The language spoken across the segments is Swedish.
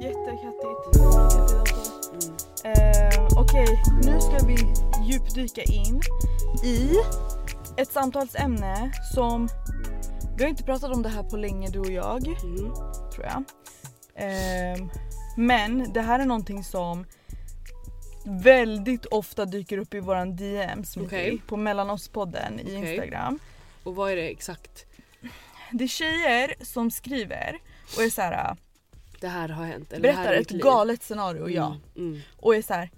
Jättekattigt. Eh, Okej, nu ska vi djupdyka in i ett samtalsämne som vi har inte pratat om det här på länge du och jag Mm. tror jag. Ehm, men det här är någonting som väldigt ofta dyker upp i våran DMs Okej. på Mellanoss-podden i Okej. Instagram. Och vad är det exakt? Det är tjejer som skriver och är så här, Det här har hänt? Eller det här berättar ett liv. galet scenario ja. Mm. Mm. och är så här,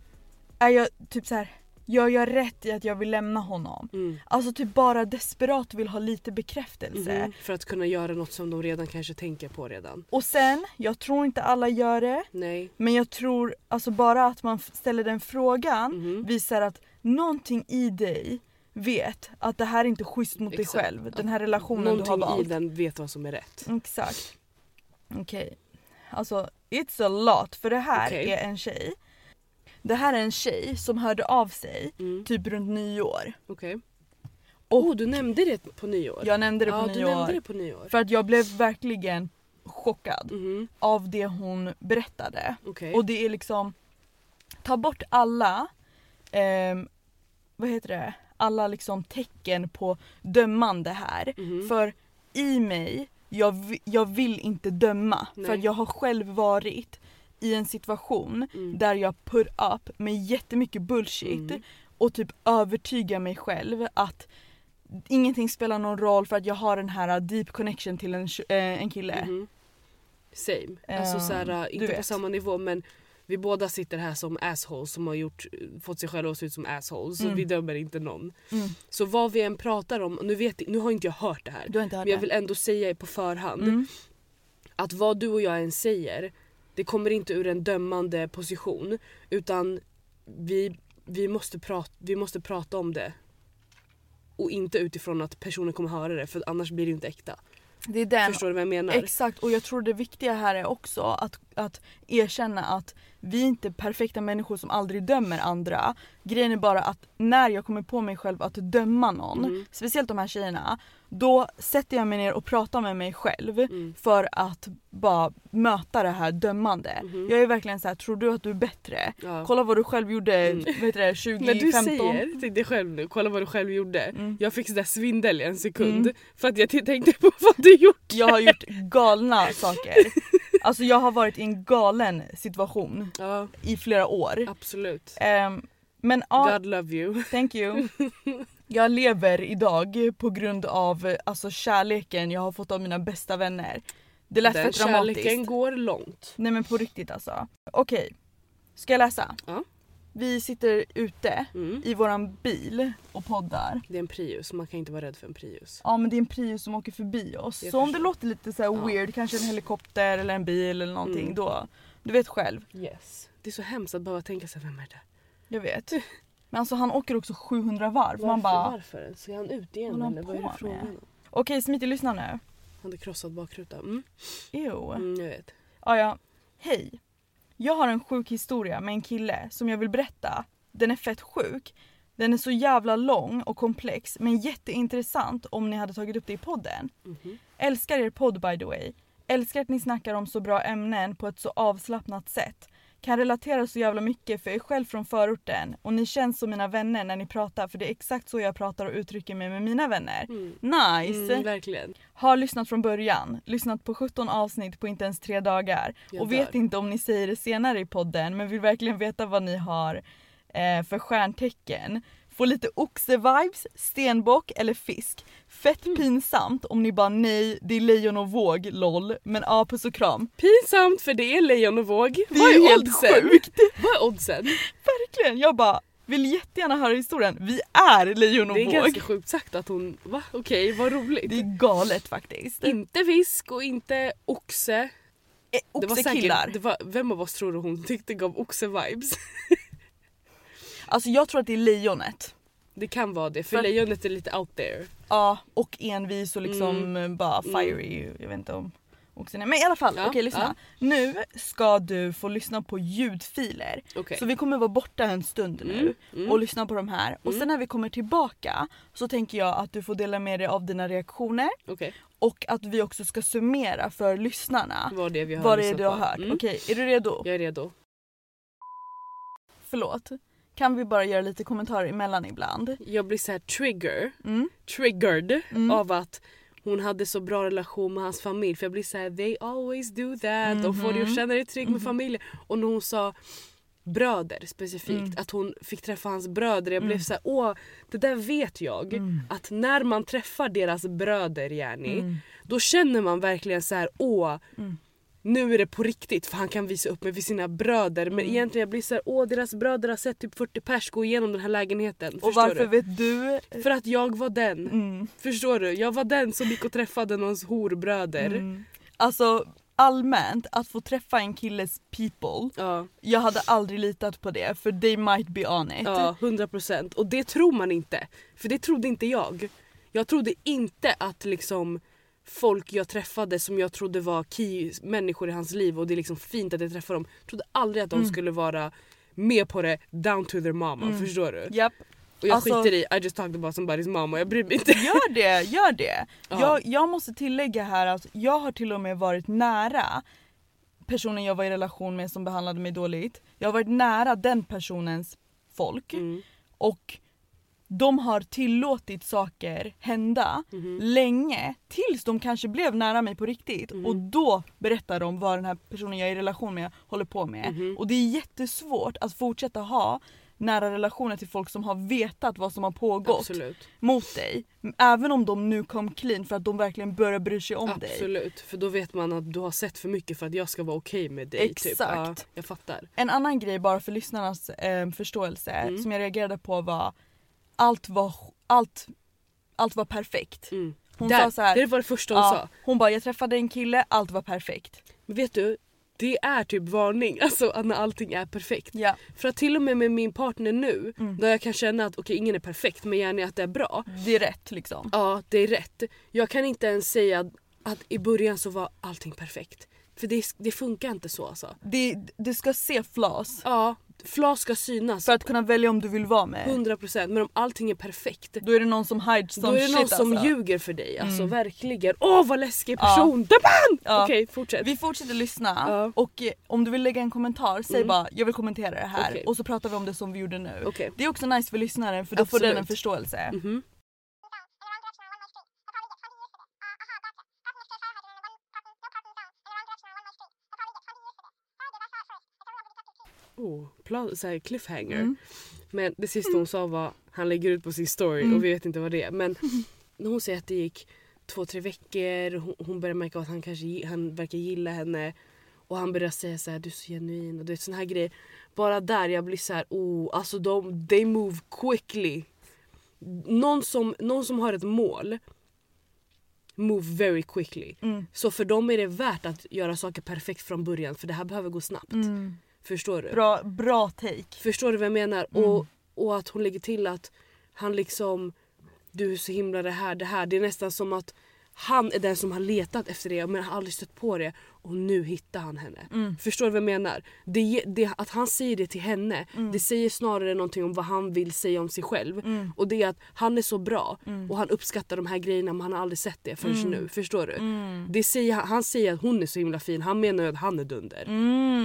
är jag typ så här, gör jag rätt i att jag vill lämna honom? Mm. Alltså typ bara desperat vill ha lite bekräftelse. Mhm. För att kunna göra något som de redan kanske tänker på redan. Och sen, jag tror inte alla gör det, Nej. men jag tror alltså bara att man ställer den frågan Mhm. visar att någonting i dig vet att det här är inte schysst mot dig Exakt. själv. Den här relationen du har Någonting i valt. den vet vad som är rätt. Exakt. Okej. Alltså it's a lot för det här Okej. är en tjej. Det här är en tjej som hörde av sig Mm. typ runt nyår. Okej. Och- Oh, du nämnde det på nyår? Jag nämnde det på ja, du nämnde nyår. det på nyår. För att jag blev verkligen chockad Mhm. av det hon berättade. Okej. Och det är liksom, ta bort alla, ehm, vad heter det, alla liksom tecken på dömande här. Mhm. För i mig, jag, jag vill inte döma. För Nej. att jag har själv varit i en situation Mm. där jag put up med jättemycket bullshit Mm. och typ övertygar mig själv att ingenting spelar någon roll för att jag har den här deep connection till en, eh, en kille. Mhm. Same. Alltså Ehm, såhär, inte på samma nivå men vi båda sitter här som assholes som har gjort, fått sig själva att se ut som assholes. Så Mm. vi dömer inte någon. Mm. Så vad vi än pratar om, nu, vet, nu har inte jag hört det här. Hört Men jag vill ändå säga på förhand Mm. att vad du och jag än säger det kommer inte ur en dömande position utan vi, vi, måste, prata, vi måste prata om det. Och inte utifrån att personen kommer höra det för annars blir det inte äkta. Det är den. Förstår du vad jag menar? Exakt och jag tror det viktiga här är också att, att erkänna att vi är inte perfekta människor som aldrig dömer andra. Grejen är bara att när jag kommer på mig själv att döma någon, Mhm. speciellt de här tjejerna, då sätter jag mig ner och pratar med mig själv Mm. för att bara möta det här dömande. Mhm. Jag är verkligen så här: tror du att du är bättre? Ja. Kolla vad du själv gjorde Mm. heter det, 2015. När du säger till dig själv nu, kolla vad du själv gjorde. Mm. Jag fick sådär svindel i en sekund Mm. för att jag tänkte på vad du gjort. Jag har gjort galna saker. Alltså jag har varit i en galen situation Ja i flera år. absolut. Ehm, men God love you. thank you. Jag lever idag på grund av alltså, kärleken jag har fått av mina bästa vänner. Det lät Den för dramatiskt. kärleken går långt. Nej men på riktigt alltså. Okej, ska jag läsa? Ja. Vi sitter ute Mm. i våran bil och poddar. Det är en Prius, man kan inte vara rädd för en Prius. Ja men det är en Prius som åker förbi oss. Jag så om det låter lite så här Ja. weird, kanske en helikopter eller en bil eller någonting Mm. då. Du vet själv. Yes. Det är så hemskt att behöva tänka sig vem är det? Jag vet. Men alltså han åker också 700 varv. Man bara, Varför? Ska han ut igen eller vad är det frågan om? okej Smitty lyssna nu. Han hade krossad bakruta. Mm. Ew. Mm, jag vet. Ah, ja. Hej. Jag har en sjuk historia med en kille som jag vill berätta. Den är fett sjuk. Den är så jävla lång och komplex men jätteintressant om ni hade tagit upp det i podden. Mhm. Älskar er podd by the way. Älskar att ni snackar om så bra ämnen på ett så avslappnat sätt. Kan relatera så jävla mycket för jag är själv från förorten och ni känns som mina vänner när ni pratar för det är exakt så jag pratar och uttrycker mig med mina vänner. Mm. Nice! Mm, verkligen. Har lyssnat från början, lyssnat på 17 avsnitt på inte ens tre dagar Jag och vet dör. inte om ni säger det senare i podden men vill verkligen veta vad ni har eh, för stjärntecken. Får lite oxe-vibes, stenbock eller fisk. Fett Mm. pinsamt om ni bara nej, det är lejon och våg, LOL. Men ja, puss och kram. Pinsamt för det är lejon och våg. Det Vad är är helt oddsen? sjukt. Vad är oddsen? Verkligen, jag bara vill jättegärna höra historien. Vi är lejon och Det är våg. ganska sjukt sagt att hon, va? Okej, vad roligt. Det är galet faktiskt. Inte fisk och inte oxe. Eh, Det var Oxekillar. säkert, det var, vem av oss tror du hon tyckte gav oxe-vibes? Alltså jag tror att det är lejonet. Det kan vara det, för, För- lejonet är lite out there. Ja, och envis och liksom Mm. bara fiery. Jag vet inte om också, nej, men i alla fall, Ja, okej lyssna. Nu ska du få lyssna på ljudfiler. Okej. Så vi kommer vara borta en stund nu Mm, mm. och lyssna på de här. Och Mm. sen när vi kommer tillbaka så tänker jag att du får dela med dig av dina reaktioner Okej, och att vi också ska summera för lyssnarna vad det är vi har vad det är du har hört. Mm. Okej, är du redo? Jag är redo. Förlåt. Kan vi bara göra lite kommentarer emellan ibland? Jag blir så här trigger, Mm. triggered Mm. av att hon hade så bra relation med hans familj. För jag blir så här: they always do that. De får dig att känna dig trygg med Mhm. familjen. Och när hon sa bröder specifikt, Mm. att hon fick träffa hans bröder. Jag blev Mm. så här: åh det där vet jag. Mm. Att när man träffar deras bröder Jenny, Mm. då känner man verkligen så här: åh Mm. Nu är det på riktigt för han kan visa upp mig för sina bröder. Men Mm. egentligen jag blir så här, åh deras bröder har sett typ 40 pers gå igenom den här lägenheten. Och Förstår varför du? vet du? För att jag var den. Mm. Förstår du? Jag var den som gick och träffade någons horbröder. Mm. Alltså allmänt, att få träffa en killes people, Ja, jag hade aldrig litat på det för they might be on it. ja, 100%. Och det tror man inte. För det trodde inte jag. Jag trodde inte att liksom folk jag träffade som jag trodde var key människor i hans liv och det är liksom fint att jag träffar dem. trodde aldrig att de Mm. skulle vara med på det down to their mama. Mm. Förstår du? Japp, Och jag Alltså- skiter i I just talked about somebody's mama, jag bryr mig inte. gör det, gör det. Ja. Jag, jag måste tillägga här att jag har till och med varit nära personen jag var i relation med som behandlade mig dåligt. Jag har varit nära den personens folk Mm. och de har tillåtit saker hända Mhm. länge tills de kanske blev nära mig på riktigt Mhm. och då berättar de vad den här personen jag är i relation med håller på med. Mhm. Och det är jättesvårt att fortsätta ha nära relationer till folk som har vetat vad som har pågått Absolut. mot dig. Även om de nu kom clean för att de verkligen börjar bry sig om dig. Absolut. För då vet man att du har sett för mycket för att jag ska vara okej med dig. Typ. Exakt. Ja, jag fattar. En annan grej bara för lyssnarnas eh, förståelse Mm. som jag reagerade på var allt var, allt, allt var perfekt. Mm. Hon Där, sa så här, Det var det första hon ja, sa. hon bara jag träffade en kille, allt var perfekt. Men vet du, det är typ varning alltså när allting är perfekt. Ja. För att till och med med min partner nu, Mm. där jag kan känna att okej ingen är perfekt men gärna att det är bra. Det är rätt liksom. Ja, det är rätt. Jag kan inte ens säga att, i början så var allting perfekt. För det, det funkar inte så alltså. Det, du ska se flaws Ja, flas ska synas. för att kunna välja om du vill vara med. 100% men om allting är perfekt Då är det någon som hides Då som är det någon shit som alltså. ljuger för dig, alltså Mm. verkligen. Åh vad läskig person! Ja. Ja. Okej fortsätt. Vi fortsätter lyssna Ja. och eh, om du vill lägga en kommentar, säg Mm. bara jag vill kommentera det här Okej. och så pratar vi om det som vi gjorde nu. Okej. Det är också nice för lyssnaren för då får den en Absolut. förståelse. Mhm. Oh, pla- så här cliffhanger. Mm. Men det sista hon sa var han lägger ut på sin story Mm. och vi vet inte vad det är. Men när hon säger att det gick två, tre veckor, hon, hon börjar märka att han kanske han verkar gilla henne. Och han börjar säga så här, du är så genuin och du vet såna här grejer. Bara där jag blir så här, oh, alltså de, they move quickly. Någon som, någon som har ett mål move very quickly. Mm. Så för dem är det värt att göra saker perfekt från början för det här behöver gå snabbt. Mm. Förstår du? Bra, bra take. Förstår du vad jag menar? Mm. Och, och att hon lägger till att han liksom du är så himla det här, det här. Det är nästan som att han är den som har letat efter det men har aldrig stött på det och nu hittar han henne. Mm. Förstår du vad jag menar? Det, det, att han säger det till henne Mm. det säger snarare någonting om vad han vill säga om sig själv. Mm. Och det är att han är så bra Mm. och han uppskattar de här grejerna men han har aldrig sett det förrän Mm. nu. Förstår du? Mm. Det säger, han säger att hon är så himla fin, han menar ju att han är dunder.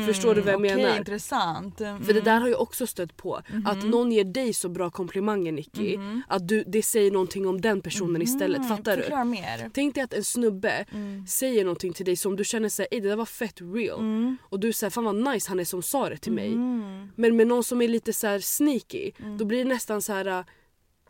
Förstår du vad jag Okej, menar? intressant. För det där har jag också stött på. Att någon ger dig så bra komplimanger Nicky. Mhm. Att du, det säger någonting om den personen istället. Fattar du? Mer. Tänk dig att en snubbe säger någonting till dig som du känner såhär, det där var fett real. Mm. Och du säger fan vad nice han är som sa det till mig. Mm. Men med någon som är lite så här sneaky, Mm. då blir det nästan så här. äh,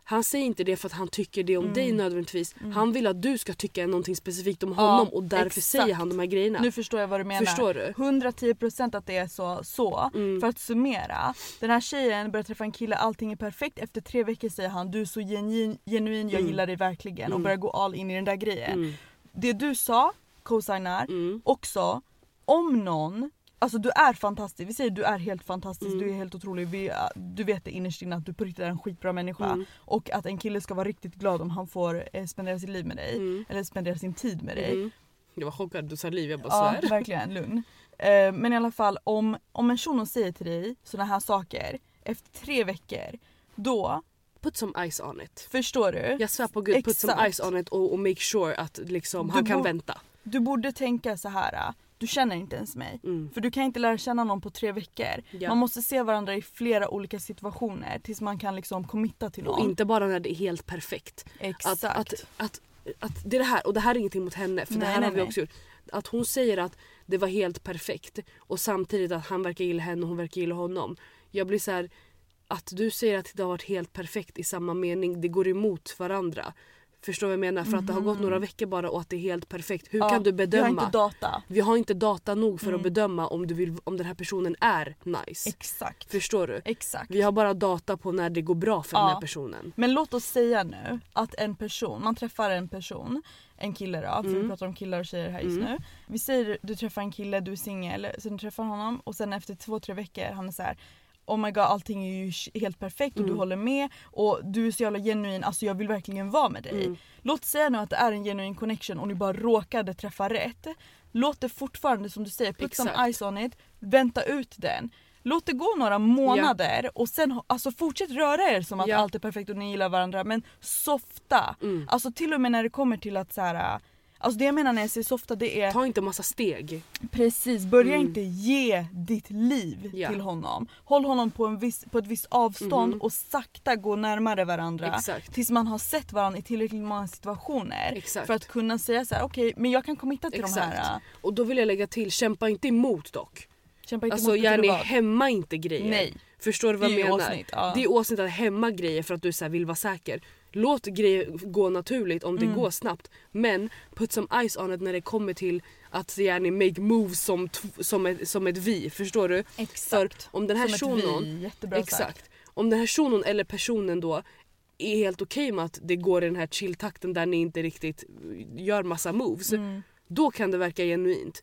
Han säger inte det för att han tycker det om Mm. dig nödvändigtvis. Mm. Han vill att du ska tycka någonting specifikt om Ja, honom och därför exakt. säger han de här grejerna. Nu förstår jag vad du menar. Förstår du? 110% att det är så. så. Mm. För att summera. Den här tjejen börjar träffa en kille, allting är perfekt. Efter tre veckor säger han du är så genuin, genuin jag Mm. gillar dig verkligen och Mm. börjar gå all in i den där grejen. Mm. Det du sa, co-signar, Mm. också om någon Alltså du är fantastisk, vi säger du är helt fantastisk, Mm. du är helt otrolig. Vi, du vet det innerst inne att du på riktigt är en skitbra människa. Mm. Och att en kille ska vara riktigt glad om han får eh, spendera sitt liv med dig. Mm. Eller spendera sin tid med dig. Mm. Jag var chockad, du sa liv, jag bara Ja, svär. verkligen. Lugn. Eh, men i alla fall om, om en shuno säger till dig såna här saker efter tre veckor, då, Put some ice on it. förstår du? Jag svär på gud, put some Exakt. ice on it och, och make sure att liksom, Du han kan vänta. Du borde tänka så här. äh, du känner inte ens mig. Mm. För du kan inte lära känna någon på tre veckor. Ja. Man måste se varandra i flera olika situationer tills man kan liksom committa till Och någon. inte bara när det är helt perfekt. Exakt. Att, att, att, att det är det här, och det här är ingenting mot henne för det Nej, här nej, har vi nej. också gjort. Att hon säger att det var helt perfekt och samtidigt att han verkar gilla henne och hon verkar gilla honom. Jag blir så här, att du säger att det har varit helt perfekt i samma mening, det går emot varandra. Förstår vad jag menar? För att det har gått några veckor bara och att det är helt perfekt. Hur Mhm. Ja, kan du Vi bedöma? har inte data. Vi har inte data nog för Mm. att bedöma om, du vill, om den här personen är nice. Exakt. Förstår du? Exakt. Vi har bara data på när det går bra för den Ja. här personen. Men låt oss säga nu att en person, man träffar en person, en kille då, för vi Mm. pratar om killar och tjejer här just Mm. nu. Vi säger du träffar en kille, du är singel, sen du träffar honom och sen efter två, tre veckor han är så här. Oh my god allting är ju helt perfekt och du Mm. håller med och du är så jävla genuin, alltså jag vill verkligen vara med dig. Mm. Låt säga nu att det är en genuin connection och ni bara råkade träffa rätt. Låt det fortfarande som du säger, put some ice on it, vänta ut den. Låt det gå några månader och sen alltså fortsätt röra er som att Ja. allt är perfekt och ni gillar varandra men softa. Mm. Alltså till och med när det kommer till att så här. Alltså det jag menar när jag säger softa det är Ta inte massa steg. precis, börja Mm. inte ge ditt liv Ja. till honom. Håll honom på, en viss, på ett visst avstånd Mhm. och sakta gå närmare varandra. Exakt. Tills man har sett varandra i tillräckligt många situationer. Exakt. För att kunna säga så här: okej men jag kan committa till de Exakt. här. äh, Och då vill jag lägga till, kämpa inte emot dock. Kämpa inte Alltså vad. hämma inte grejer. Nej. Förstår du vad jag menar? åsnigt, ja. Det är åsnigt att hämma grejer för att du så vill vara säker. Låt grejer gå naturligt om det Mm. går snabbt. Men put some ice on it när det kommer till att gärna make moves som, som, ett, som ett vi. Förstår du? Exakt. För om den här Som ett shunon... vi, jättebra sagt. Exakt. Om den här shunon eller personen då är helt okej med att det går i den här chilltakten där ni inte riktigt gör massa moves. Mm. Då kan det verka genuint.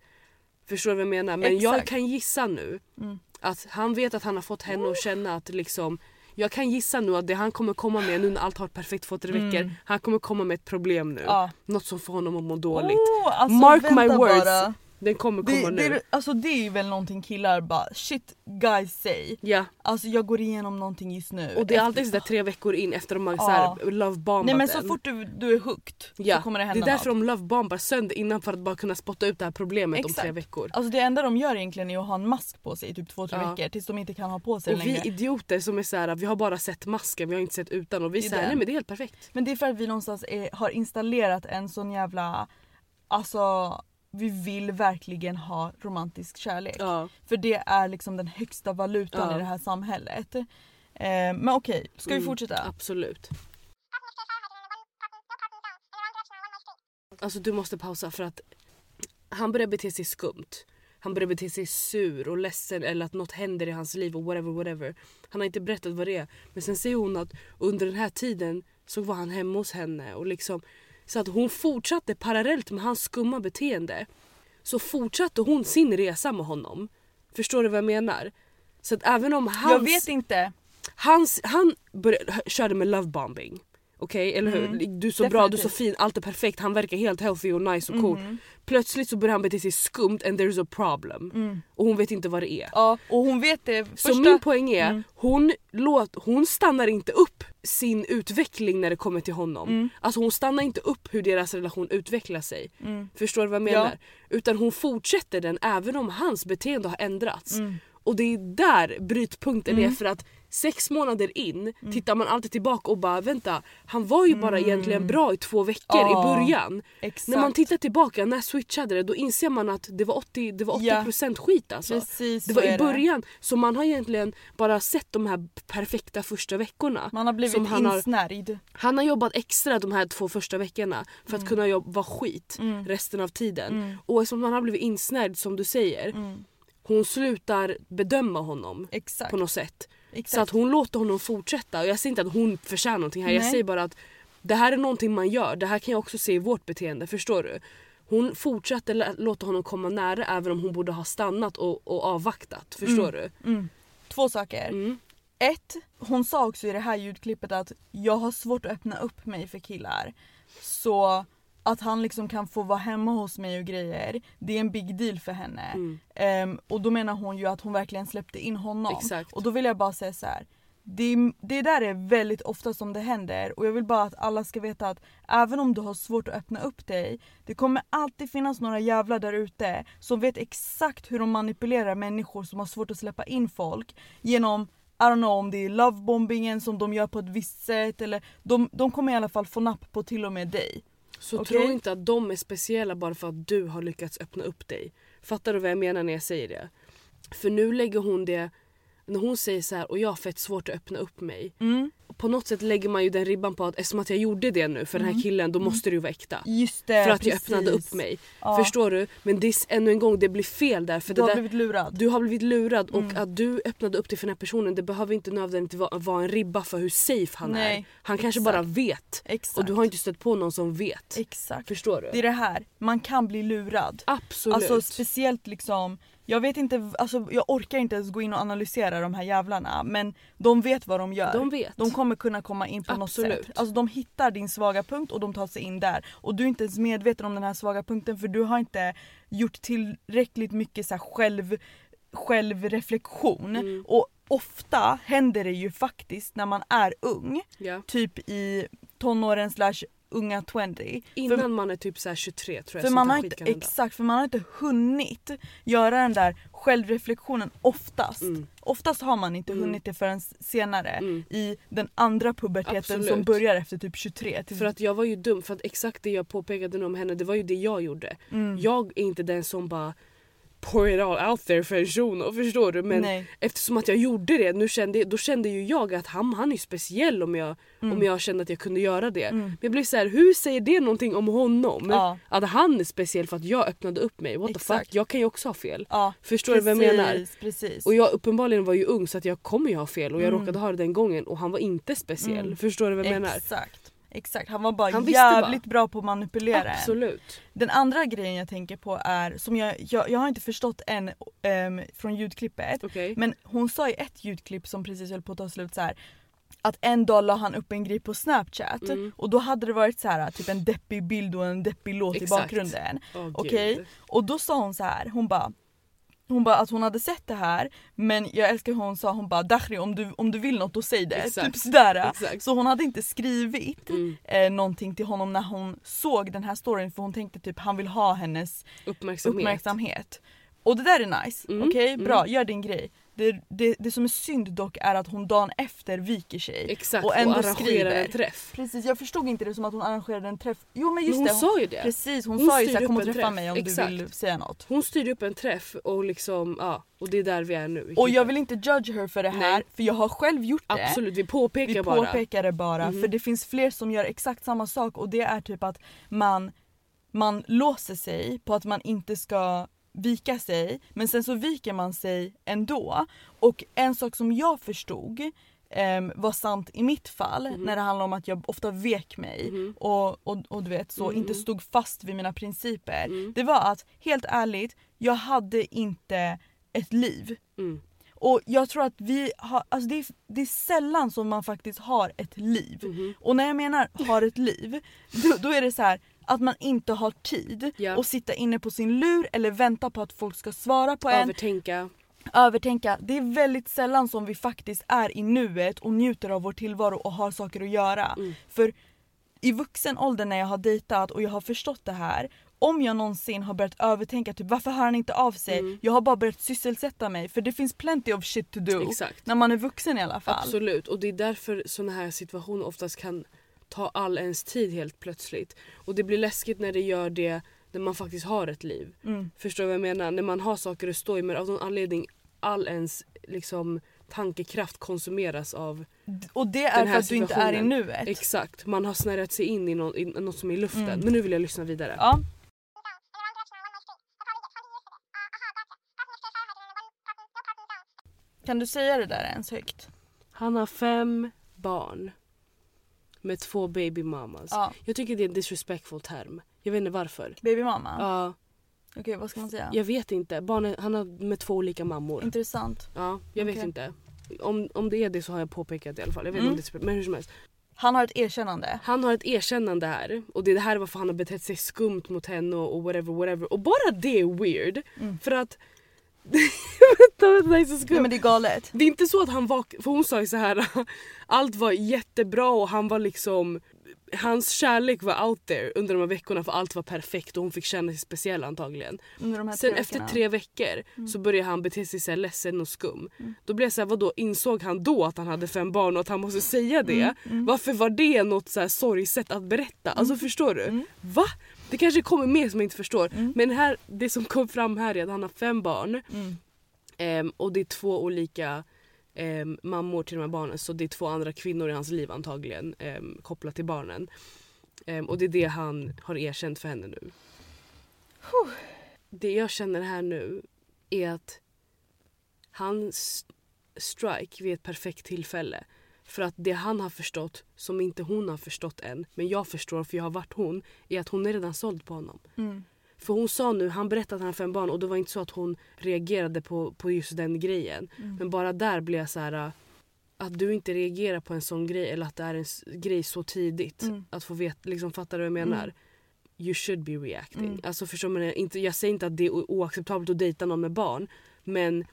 Förstår du vad jag menar? Men jag Exakt. kan gissa nu Mm. att han vet att han har fått henne att känna att liksom jag kan gissa nu att det han kommer komma med nu när allt har varit perfekt för tre veckor, Mm. han kommer komma med ett problem nu. Ja. Något som får honom att må dåligt. Oh, alltså Mark my words. Bara. Den kommer komma Det, nu. det, alltså det är väl någonting killar bara shit guys say. Ja, Alltså jag går igenom någonting just nu. och det är Efter- alltid sådär tre veckor in efter de har Ja. såhär lovebombat Nej men så fort du, du är hooked ja. så kommer det det hända är därför något. de lovebombar sönder innan för att bara kunna spotta ut det här problemet om Exakt. tre veckor. Alltså det enda de gör egentligen är att ha en mask på sig i typ två, tre Ja. veckor tills de inte kan ha på sig Och längre. vi idioter som är såhär, vi har bara sett masken, vi har inte sett utan och vi Det är säger det. nej men det är helt perfekt. Men det är för att vi någonstans är, har installerat en sån jävla, alltså vi vill verkligen ha romantisk kärlek. Ja. För det är liksom den högsta valutan Ja. i det här samhället. Eh, men okej, ska vi Mm, fortsätta? Absolut. Alltså du måste pausa för att han börjar bete sig skumt. Han börjar bete sig sur och ledsen eller att något händer i hans liv och whatever whatever. Han har inte berättat vad det är. Men sen säger hon att under den här tiden så var han hemma hos henne och liksom så att hon fortsatte parallellt med hans skumma beteende. Så fortsatte hon sin resa med honom. Förstår du vad jag menar? Så att även om hans... Jag vet inte. Hans, han började, körde med lovebombing. Okej, eller hur? Mm. Du är så bra, du är så Definitivt. fin, allt är perfekt, han verkar helt healthy och nice och cool. Mhm. Plötsligt så börjar han bete sig skumt and there's a problem. Mm. Och hon vet inte vad det är. Ja, och hon vet det. Så Första... min poäng är, Mm. hon, låt, hon stannar inte upp sin utveckling när det kommer till honom. Mm. Alltså hon stannar inte upp hur deras relation utvecklar sig. Mm. Förstår du vad jag Ja. menar? Utan hon fortsätter den även om hans beteende har ändrats. Mm. Och det är där brytpunkten Mm. är för att sex månader in tittar man alltid tillbaka och bara vänta han var ju bara egentligen bra i två veckor Mm. Ja, i början. Exakt. När man tittar tillbaka, när switchade det då inser man att det var 80%, det var 80% skit alltså. Precis Det var i början, så man har egentligen bara sett de här perfekta första veckorna. Man har blivit han har- insnärjd. Han har jobbat extra de här två första veckorna för att kunna jobba, vara skit Mm. resten av tiden. Mm. Och eftersom han har blivit insnärjd som du säger, Mm. hon slutar bedöma honom Exakt. på något sätt. Exakt. Så att hon låter honom fortsätta. Och jag säger inte att hon förtjänar någonting här. Jag Nej. säger bara att det här är någonting man gör. Det här kan jag också se i vårt beteende. Förstår du? Hon fortsatte låta honom komma nära även om hon borde ha stannat och, och avvaktat. Förstår du? Mm. Två saker. Mm. Ett, hon sa också i det här ljudklippet att jag har svårt att öppna upp mig för killar. Så att han liksom kan få vara hemma hos mig och grejer, det är en big deal för henne. Mm. Ehm, och då menar hon ju att hon verkligen släppte in honom. Exakt. Och då vill jag bara säga så här. Det, det där är väldigt ofta som det händer och jag vill bara att alla ska veta att även om du har svårt att öppna upp dig, det kommer alltid finnas några jävlar där ute som vet exakt hur de manipulerar människor som har svårt att släppa in folk genom I don't know om det är lovebombingen som de gör på ett visst sätt eller de, de kommer i alla fall få napp på till och med dig. Så Okej. tro inte att de är speciella bara för att du har lyckats öppna upp dig. Fattar du vad jag menar när jag säger det? För nu lägger hon det, när hon säger så här och jag har fett svårt att öppna upp mig. Mm. På något sätt lägger man ju den ribban på att eftersom att jag gjorde det nu för den här killen då måste det ju vara äkta. Just det, För att jag precis. öppnade upp mig. Ja. Förstår du? Men det är ännu en gång, det blir fel där. För Du har där, blivit lurad. du har blivit lurad och Mm. att du öppnade upp dig för den här personen det behöver inte nödvändigtvis vara, vara en ribba för hur safe han är. Nej, Han kanske exakt. bara vet. Exakt. Och du har inte stött på någon som vet. Exakt. Förstår du? Det är det här, man kan bli lurad. Absolut. Alltså speciellt liksom, jag vet inte, alltså jag orkar inte ens gå in och analysera de här jävlarna men de vet vad de gör. de vet. De kommer kunna komma in på Absolut. något sätt. Alltså de hittar din svaga punkt och de tar sig in där. Och du är inte ens medveten om den här svaga punkten för du har inte gjort tillräckligt mycket så själv, självreflektion. Mm. Och ofta händer det ju faktiskt när man är ung, ja. typ i tonåren slash unga 20. Innan För- man är typ så här 23 tror jag För man har inte, exakt, för man har inte hunnit göra den där självreflektionen oftast. Mm. Oftast har man inte Mm. hunnit det förrän senare Mm. i den andra puberteten som Absolut. börjar efter typ 23. Till, För att jag var ju dum, för att exakt det jag påpekade nu om henne det var ju det jag gjorde. mm. Jag är inte den som bara pour it all out there för en shuno, förstår du? Men Nej. eftersom att jag gjorde det, nu kände, då kände ju jag att han, han är speciell om jag, Mm. om jag kände att jag kunde göra det. Mm. Men jag blev så här, hur säger det någonting om honom? Ja. Att han är speciell för att jag öppnade upp mig. What the Exakt. fuck, jag kan ju också ha fel. Ja, Förstår du vad jag menar? precis, Precis. Och jag uppenbarligen var ju ung så att jag kommer ju ha fel och jag Mm. råkade ha det den gången och han var inte speciell. Mm. Förstår du vad jag menar? Exakt. Han var bara Han jävligt bra på att manipulera en. Absolut. Den andra grejen jag tänker på är, som jag, jag, jag har inte förstått än ehm, från ljudklippet, Okej. Men hon sa i ett ljudklipp som precis höll på att ta slut så här. Att en dag la han upp en grej på snapchat Mm. och då hade det varit så här typ en deppig bild och en deppig låt i Exakt. bakgrunden. Åh, Okej? gud. Och då sa hon så här, hon bara hon bara att hon hade sett det här men jag älskar hur hon sa hon bara Dakhri om du, om du vill något då säg det. Exakt. Typ sådär. Exakt. Så hon hade inte skrivit Mm. eh, någonting till honom när hon såg den här storyn för hon tänkte typ han vill ha hennes Uppmärksamhet. uppmärksamhet. Och det där är nice, Mm, okej? mm. Bra, gör din grej. Det, det, det som är synd dock är att hon dagen efter viker sig. Exakt, Och och, ändå arrangerar skriver. en träff. Precis, jag förstod inte det som att hon arrangerade en träff. Jo men just Men hon det, sa ju det. precis hon, Hon sa ju såhär kom och träffa träff. mig om du Exakt. vill säga något. Hon styrde upp en träff och liksom, ja. Och det är där vi är nu. Och jag vill inte judge her för det här Nej. för jag har själv gjort det. Absolut, vi påpekar Vi bara. påpekar det bara Mhm. för det finns fler som gör exakt samma sak och det är typ att man, man låser sig på att man inte ska vika sig men sen så viker man sig ändå. Och en sak som jag förstod ehm, var sant i mitt fall Mhm. när det handlar om att jag ofta vek mig Mhm. och, och, och du vet så Mhm. inte stod fast vid mina principer. Mm. Det var att helt ärligt, jag hade inte ett liv. Mm. Och jag tror att vi har, alltså det är, det är sällan som man faktiskt har ett liv. Mhm. Och när jag menar har ett liv, då, då är det så här att man inte har tid Ja. att sitta inne på sin lur eller vänta på att folk ska svara på en. Övertänka. Övertänka. Det är väldigt sällan som vi faktiskt är i nuet och njuter av vår tillvaro och har saker att göra. Mm. För i vuxen ålder när jag har dejtat och jag har förstått det här om jag någonsin har börjat övertänka typ varför hör han inte av sig? Mm. Jag har bara börjat sysselsätta mig för det finns plenty of shit to do. Exakt. När man är vuxen i alla fall. Absolut, och det är därför såna här situationer oftast kan ta all ens tid helt plötsligt. Och det blir läskigt när det gör det när man faktiskt har ett liv. Mm. Förstår du vad jag menar? När man har saker att stå i men av någon anledning all ens liksom tankekraft konsumeras av Och det är Den för att du inte är i nuet. Exakt, man har snärjat sig in i, någon, i något som är i luften. Mm. Men nu vill jag lyssna vidare. Ja. Kan du säga det där ens högt? Han har fem barn med två baby mamas. Ja. Jag tycker det är en disrespectful term. Jag vet inte varför. Babymamma? Ja, Okej vad ska man säga? jag vet inte. Barnen, han har med två olika mammor. Intressant. Ja, jag vet Okej. inte. Om, om det är det så har jag påpekat det i alla fall. Jag vet Mm. inte om det är, men hur som helst. Han har ett erkännande. Han har ett erkännande här och det är det här varför han har betett sig skumt mot henne och, och whatever whatever. Och bara det är weird. Mm. För att... vänta vänta det här är så skumt. Nej men det är galet. Det är inte så att han var, för hon sa ju så här allt var jättebra och han var liksom Hans kärlek var out there under de här veckorna för allt var perfekt och hon fick känna sig speciell antagligen. Sen tre efter tre veckor så började han bete sig så här ledsen och skum. Då blev jag såhär, vadå insåg han då att han hade fem barn och att han måste säga det? Varför var det något så här sorgset att berätta? Alltså förstår du? Va? Det kanske kommer mer som jag inte förstår. Men här, det som kom fram här är att han har fem barn. Mm. Ehm, och det är två olika ehm, mammor till de här barnen så det är två andra kvinnor i hans liv antagligen ehm, kopplat till barnen. Och det är det han har erkänt för henne nu. Det jag känner här nu är att han s- strike vid ett perfekt tillfälle. För att det han har förstått som inte hon har förstått än, men jag förstår för jag har varit hon, är att hon är redan såld på honom. Mm. För hon sa nu, han berättade att han har fem barn och det var inte så att hon reagerade på, på just den grejen. Mm. Men bara där blev jag så här äh, att du inte reagerar på en sån grej eller att det är en grej så tidigt. Mm. Att få veta, liksom fattar du vad jag menar? Mm. You should be reacting. Mm. Alltså förstår man inte, Jag säger inte att det är oacceptabelt att dejta någon med barn. Men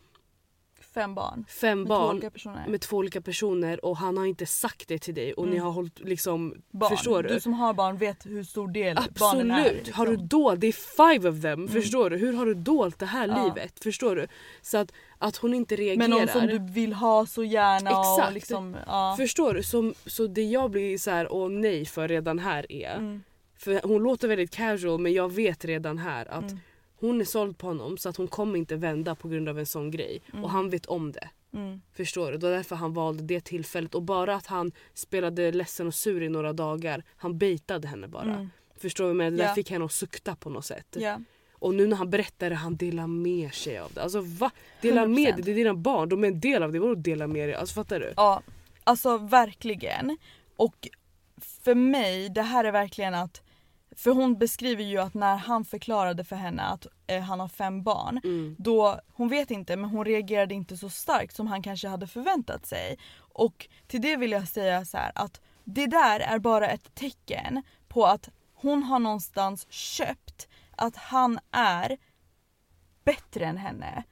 Fem barn. fem Med två barn olika personer. med två olika personer och han har inte sagt det till dig och ni Mm. har hållit liksom, barn. förstår du? Du som har barn vet hur stor del barnen är. Absolut! liksom. Har du dolt, det är five of them, förstår du? Hur har du dolt det här Ja. livet? Förstår du? Så att, att hon inte reagerar. Men någon som du vill ha så gärna och Exakt. liksom... Ja. Förstår du? Så, så det jag blir så här, åh nej för redan här är, Mm. för hon låter väldigt casual men jag vet redan här att Mm. Hon är såld på honom så att hon kommer inte vända på grund av en sån grej. Och han vet om det. Mm. Förstår du? Det var därför han valde det tillfället. Och bara att han spelade ledsen och sur i några dagar, han baitade henne bara. Mm. Förstår du? Men det där Ja. fick henne att sukta på något sätt. Ja. Och nu när han berättar det, han delar med sig av det. Alltså va? Dela med 100%. dig, det är dina barn, de är en del av det. Vadå dela med dig? Alltså fattar du? ja, alltså verkligen. Och för mig, det här är verkligen att för hon beskriver ju att när han förklarade för henne att eh, han har fem barn Mm. då, hon vet inte men hon reagerade inte så starkt som han kanske hade förväntat sig. Och till det vill jag säga så här att det där är bara ett tecken på att hon har någonstans köpt att han är bättre än henne.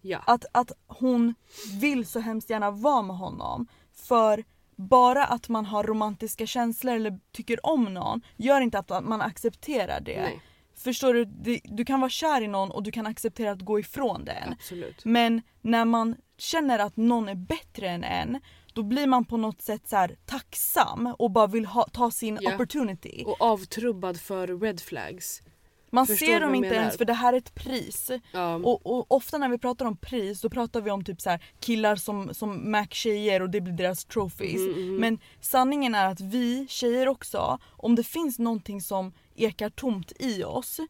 Ja. Att, att hon vill så hemskt gärna vara med honom. För bara att man har romantiska känslor eller tycker om någon gör inte att man accepterar det. Nej, Förstår du? Du kan vara kär i någon och du kan acceptera att gå ifrån den. absolut. Men när man känner att någon är bättre än en då blir man på något sätt så tacksam och bara vill ha, ta sin Ja. opportunity. Och avtrubbad för red flags. Man förstår ser dem inte menar. ens för det här är ett pris. Ja. Och, och ofta när vi pratar om pris då pratar vi om typ så här, killar som, som mac tjejer och det blir deras trophies. Mhm, mhm. Men sanningen är att vi tjejer också, om det finns någonting som ekar tomt i oss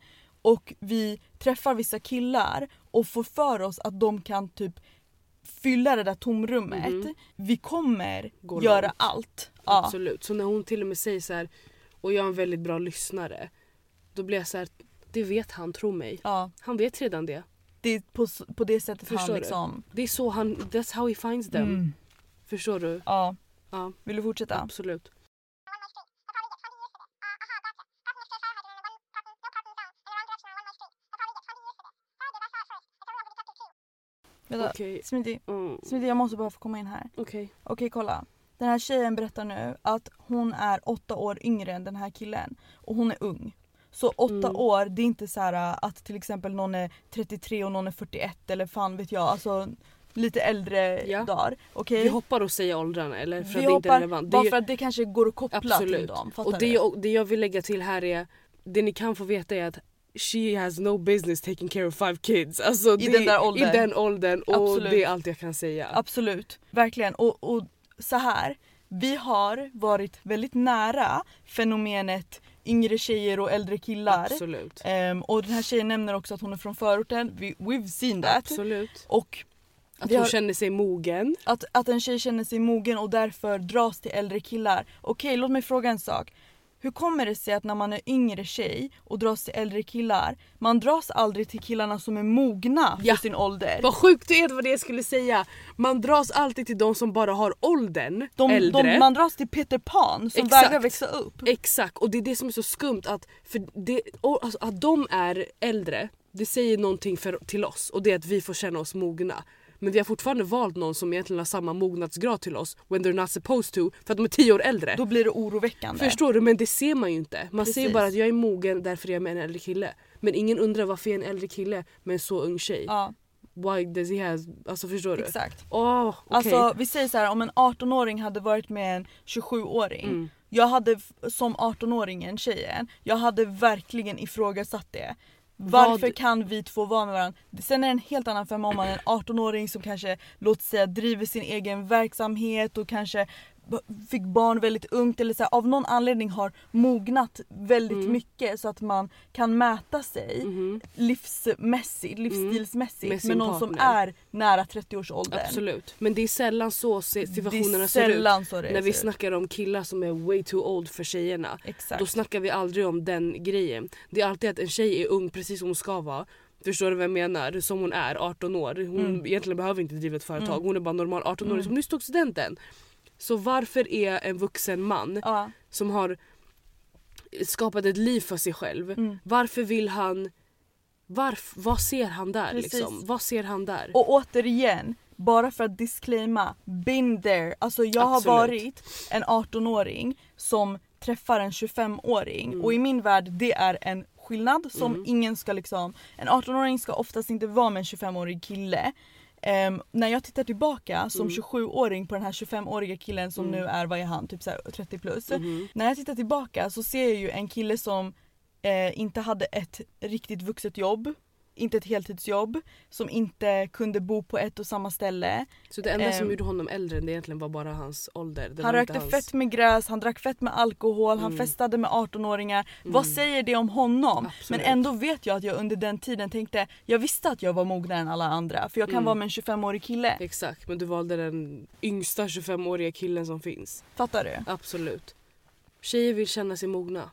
och vi träffar vissa killar och får för oss att de kan typ fylla det där tomrummet. Mhm. Vi kommer Gå göra långt. allt. Ja. Absolut. Så när hon till och med säger så här och jag är en väldigt bra lyssnare. Då blir jag så här, det vet han, tro mig. ja. Han vet redan det. Det är på, på det sättet Förstår han du? liksom... Det är så han, that's how he finds them. Mm. Förstår du? Ja. Ja, Vill du fortsätta? absolut. Vänta. Okej. Smitty, Mm. Smitty, jag måste bara få komma in här. Okej. Okej kolla. Den här tjejen berättar nu att hon är åtta år yngre än den här killen. Och hon är ung. Så åtta Mm. år, det är inte så här äh, att till exempel någon är 33 och någon är 41 eller fan vet jag. Alltså lite äldre Ja. dagar. Okej? Vi hoppar och säger åldrarna eller? För Vi att det inte är relevant. Bara för att det kanske går att koppla till Absolut. dem. Fattar och det, jag- det jag vill lägga till här är, det ni kan få veta är att she has no business taking care of five kids. Alltså I det, den där åldern. I den åldern och Absolut. det är allt jag kan säga. Absolut, verkligen. Och, och så här, vi har varit väldigt nära fenomenet yngre tjejer och äldre killar. Absolut. Ehm, och den här tjejen nämner också att hon är från förorten. We, we've seen that. Absolut. Och Att hon har- känner sig mogen. att, att en tjej känner sig mogen och därför dras till äldre killar. Okej, låt mig fråga en sak. Hur kommer det sig att när man är yngre tjej och dras till äldre killar, man dras aldrig till killarna som är mogna för Ja. sin ålder? Vad sjukt du är, det var det jag skulle säga. Man dras alltid till de som bara har åldern De, äldre. de, man dras till Peter Pan som Exakt. vägrar växa upp. Exakt och det är det som är så skumt att, för det, alltså, att de är äldre det säger någonting för, till oss och det är att vi får känna oss mogna. Men vi har fortfarande valt någon som egentligen har samma mognadsgrad till oss when they're not supposed to för att de är 10 år äldre. Då blir det oroväckande. Förstår du? Men det ser man ju inte. Man ser ju Precis. bara att jag är mogen därför är jag med en äldre kille. Men ingen undrar varför jag är en äldre kille med en så ung tjej. Ja, Why does he has... Alltså förstår du? exakt. Åh, okej. Alltså vi säger så här, om en 18-åring hade varit med en 27-åring. Mm. Jag hade som 18-åringen, tjejen, jag hade verkligen ifrågasatt det. Varför Vad- kan vi två vara med varandra? Sen är det en helt annan femma om man är en 18-åring som kanske, låt säga driver sin egen verksamhet och kanske fick barn väldigt ungt eller så här, av någon anledning har mognat väldigt Mm. mycket så att man kan mäta sig Mhm. livsmässigt, livsstilsmässigt Med med, någon som partner. är nära 30-årsåldern. Absolut. Men det är sällan så situationerna ser ut. När vi snackar om killar som är way too old för tjejerna. Exakt. Då snackar vi aldrig om den grejen. Det är alltid att en tjej är ung precis som hon ska vara. Förstår du vad jag menar? Som hon är, 18 år. Hon Mm. egentligen behöver inte driva ett företag. Mm. Hon är bara normal 18-åring Mm. som nyss tog studenten. Så varför är en vuxen man Ja. som har skapat ett liv för sig själv. Mm. Varför vill han... Varf, vad ser han där Precis. liksom? Vad ser han där? Och återigen, bara för att disclaima, been there. Alltså jag har Absolut. varit en 18-åring som träffar en 25-åring Mm. och i min värld det är en skillnad som Mm. ingen ska liksom... En 18-åring ska oftast inte vara med en 25-årig kille. Ehm, när jag tittar tillbaka som Mm. 27-åring på den här 25-åriga killen som Mm. nu är, vad är han, typ så här 30 plus. Mhm. När jag tittar tillbaka så ser jag ju en kille som eh, inte hade ett riktigt vuxet jobb, inte ett heltidsjobb, som inte kunde bo på ett och samma ställe. Så det enda som Ehm. gjorde honom äldre det egentligen var bara hans ålder? Det han rökte hans... fett med gräs, han drack fett med alkohol, han Mm. festade med 18-åringar. Vad Mm. säger det om honom? Absolut. Men ändå vet jag att jag under den tiden tänkte, jag visste att jag var mognare än alla andra för jag kan Mm. vara med en 25-årig kille. Exakt, men du valde den yngsta 25-åriga killen som finns. Fattar du? Absolut. Tjejer vill känna sig mogna.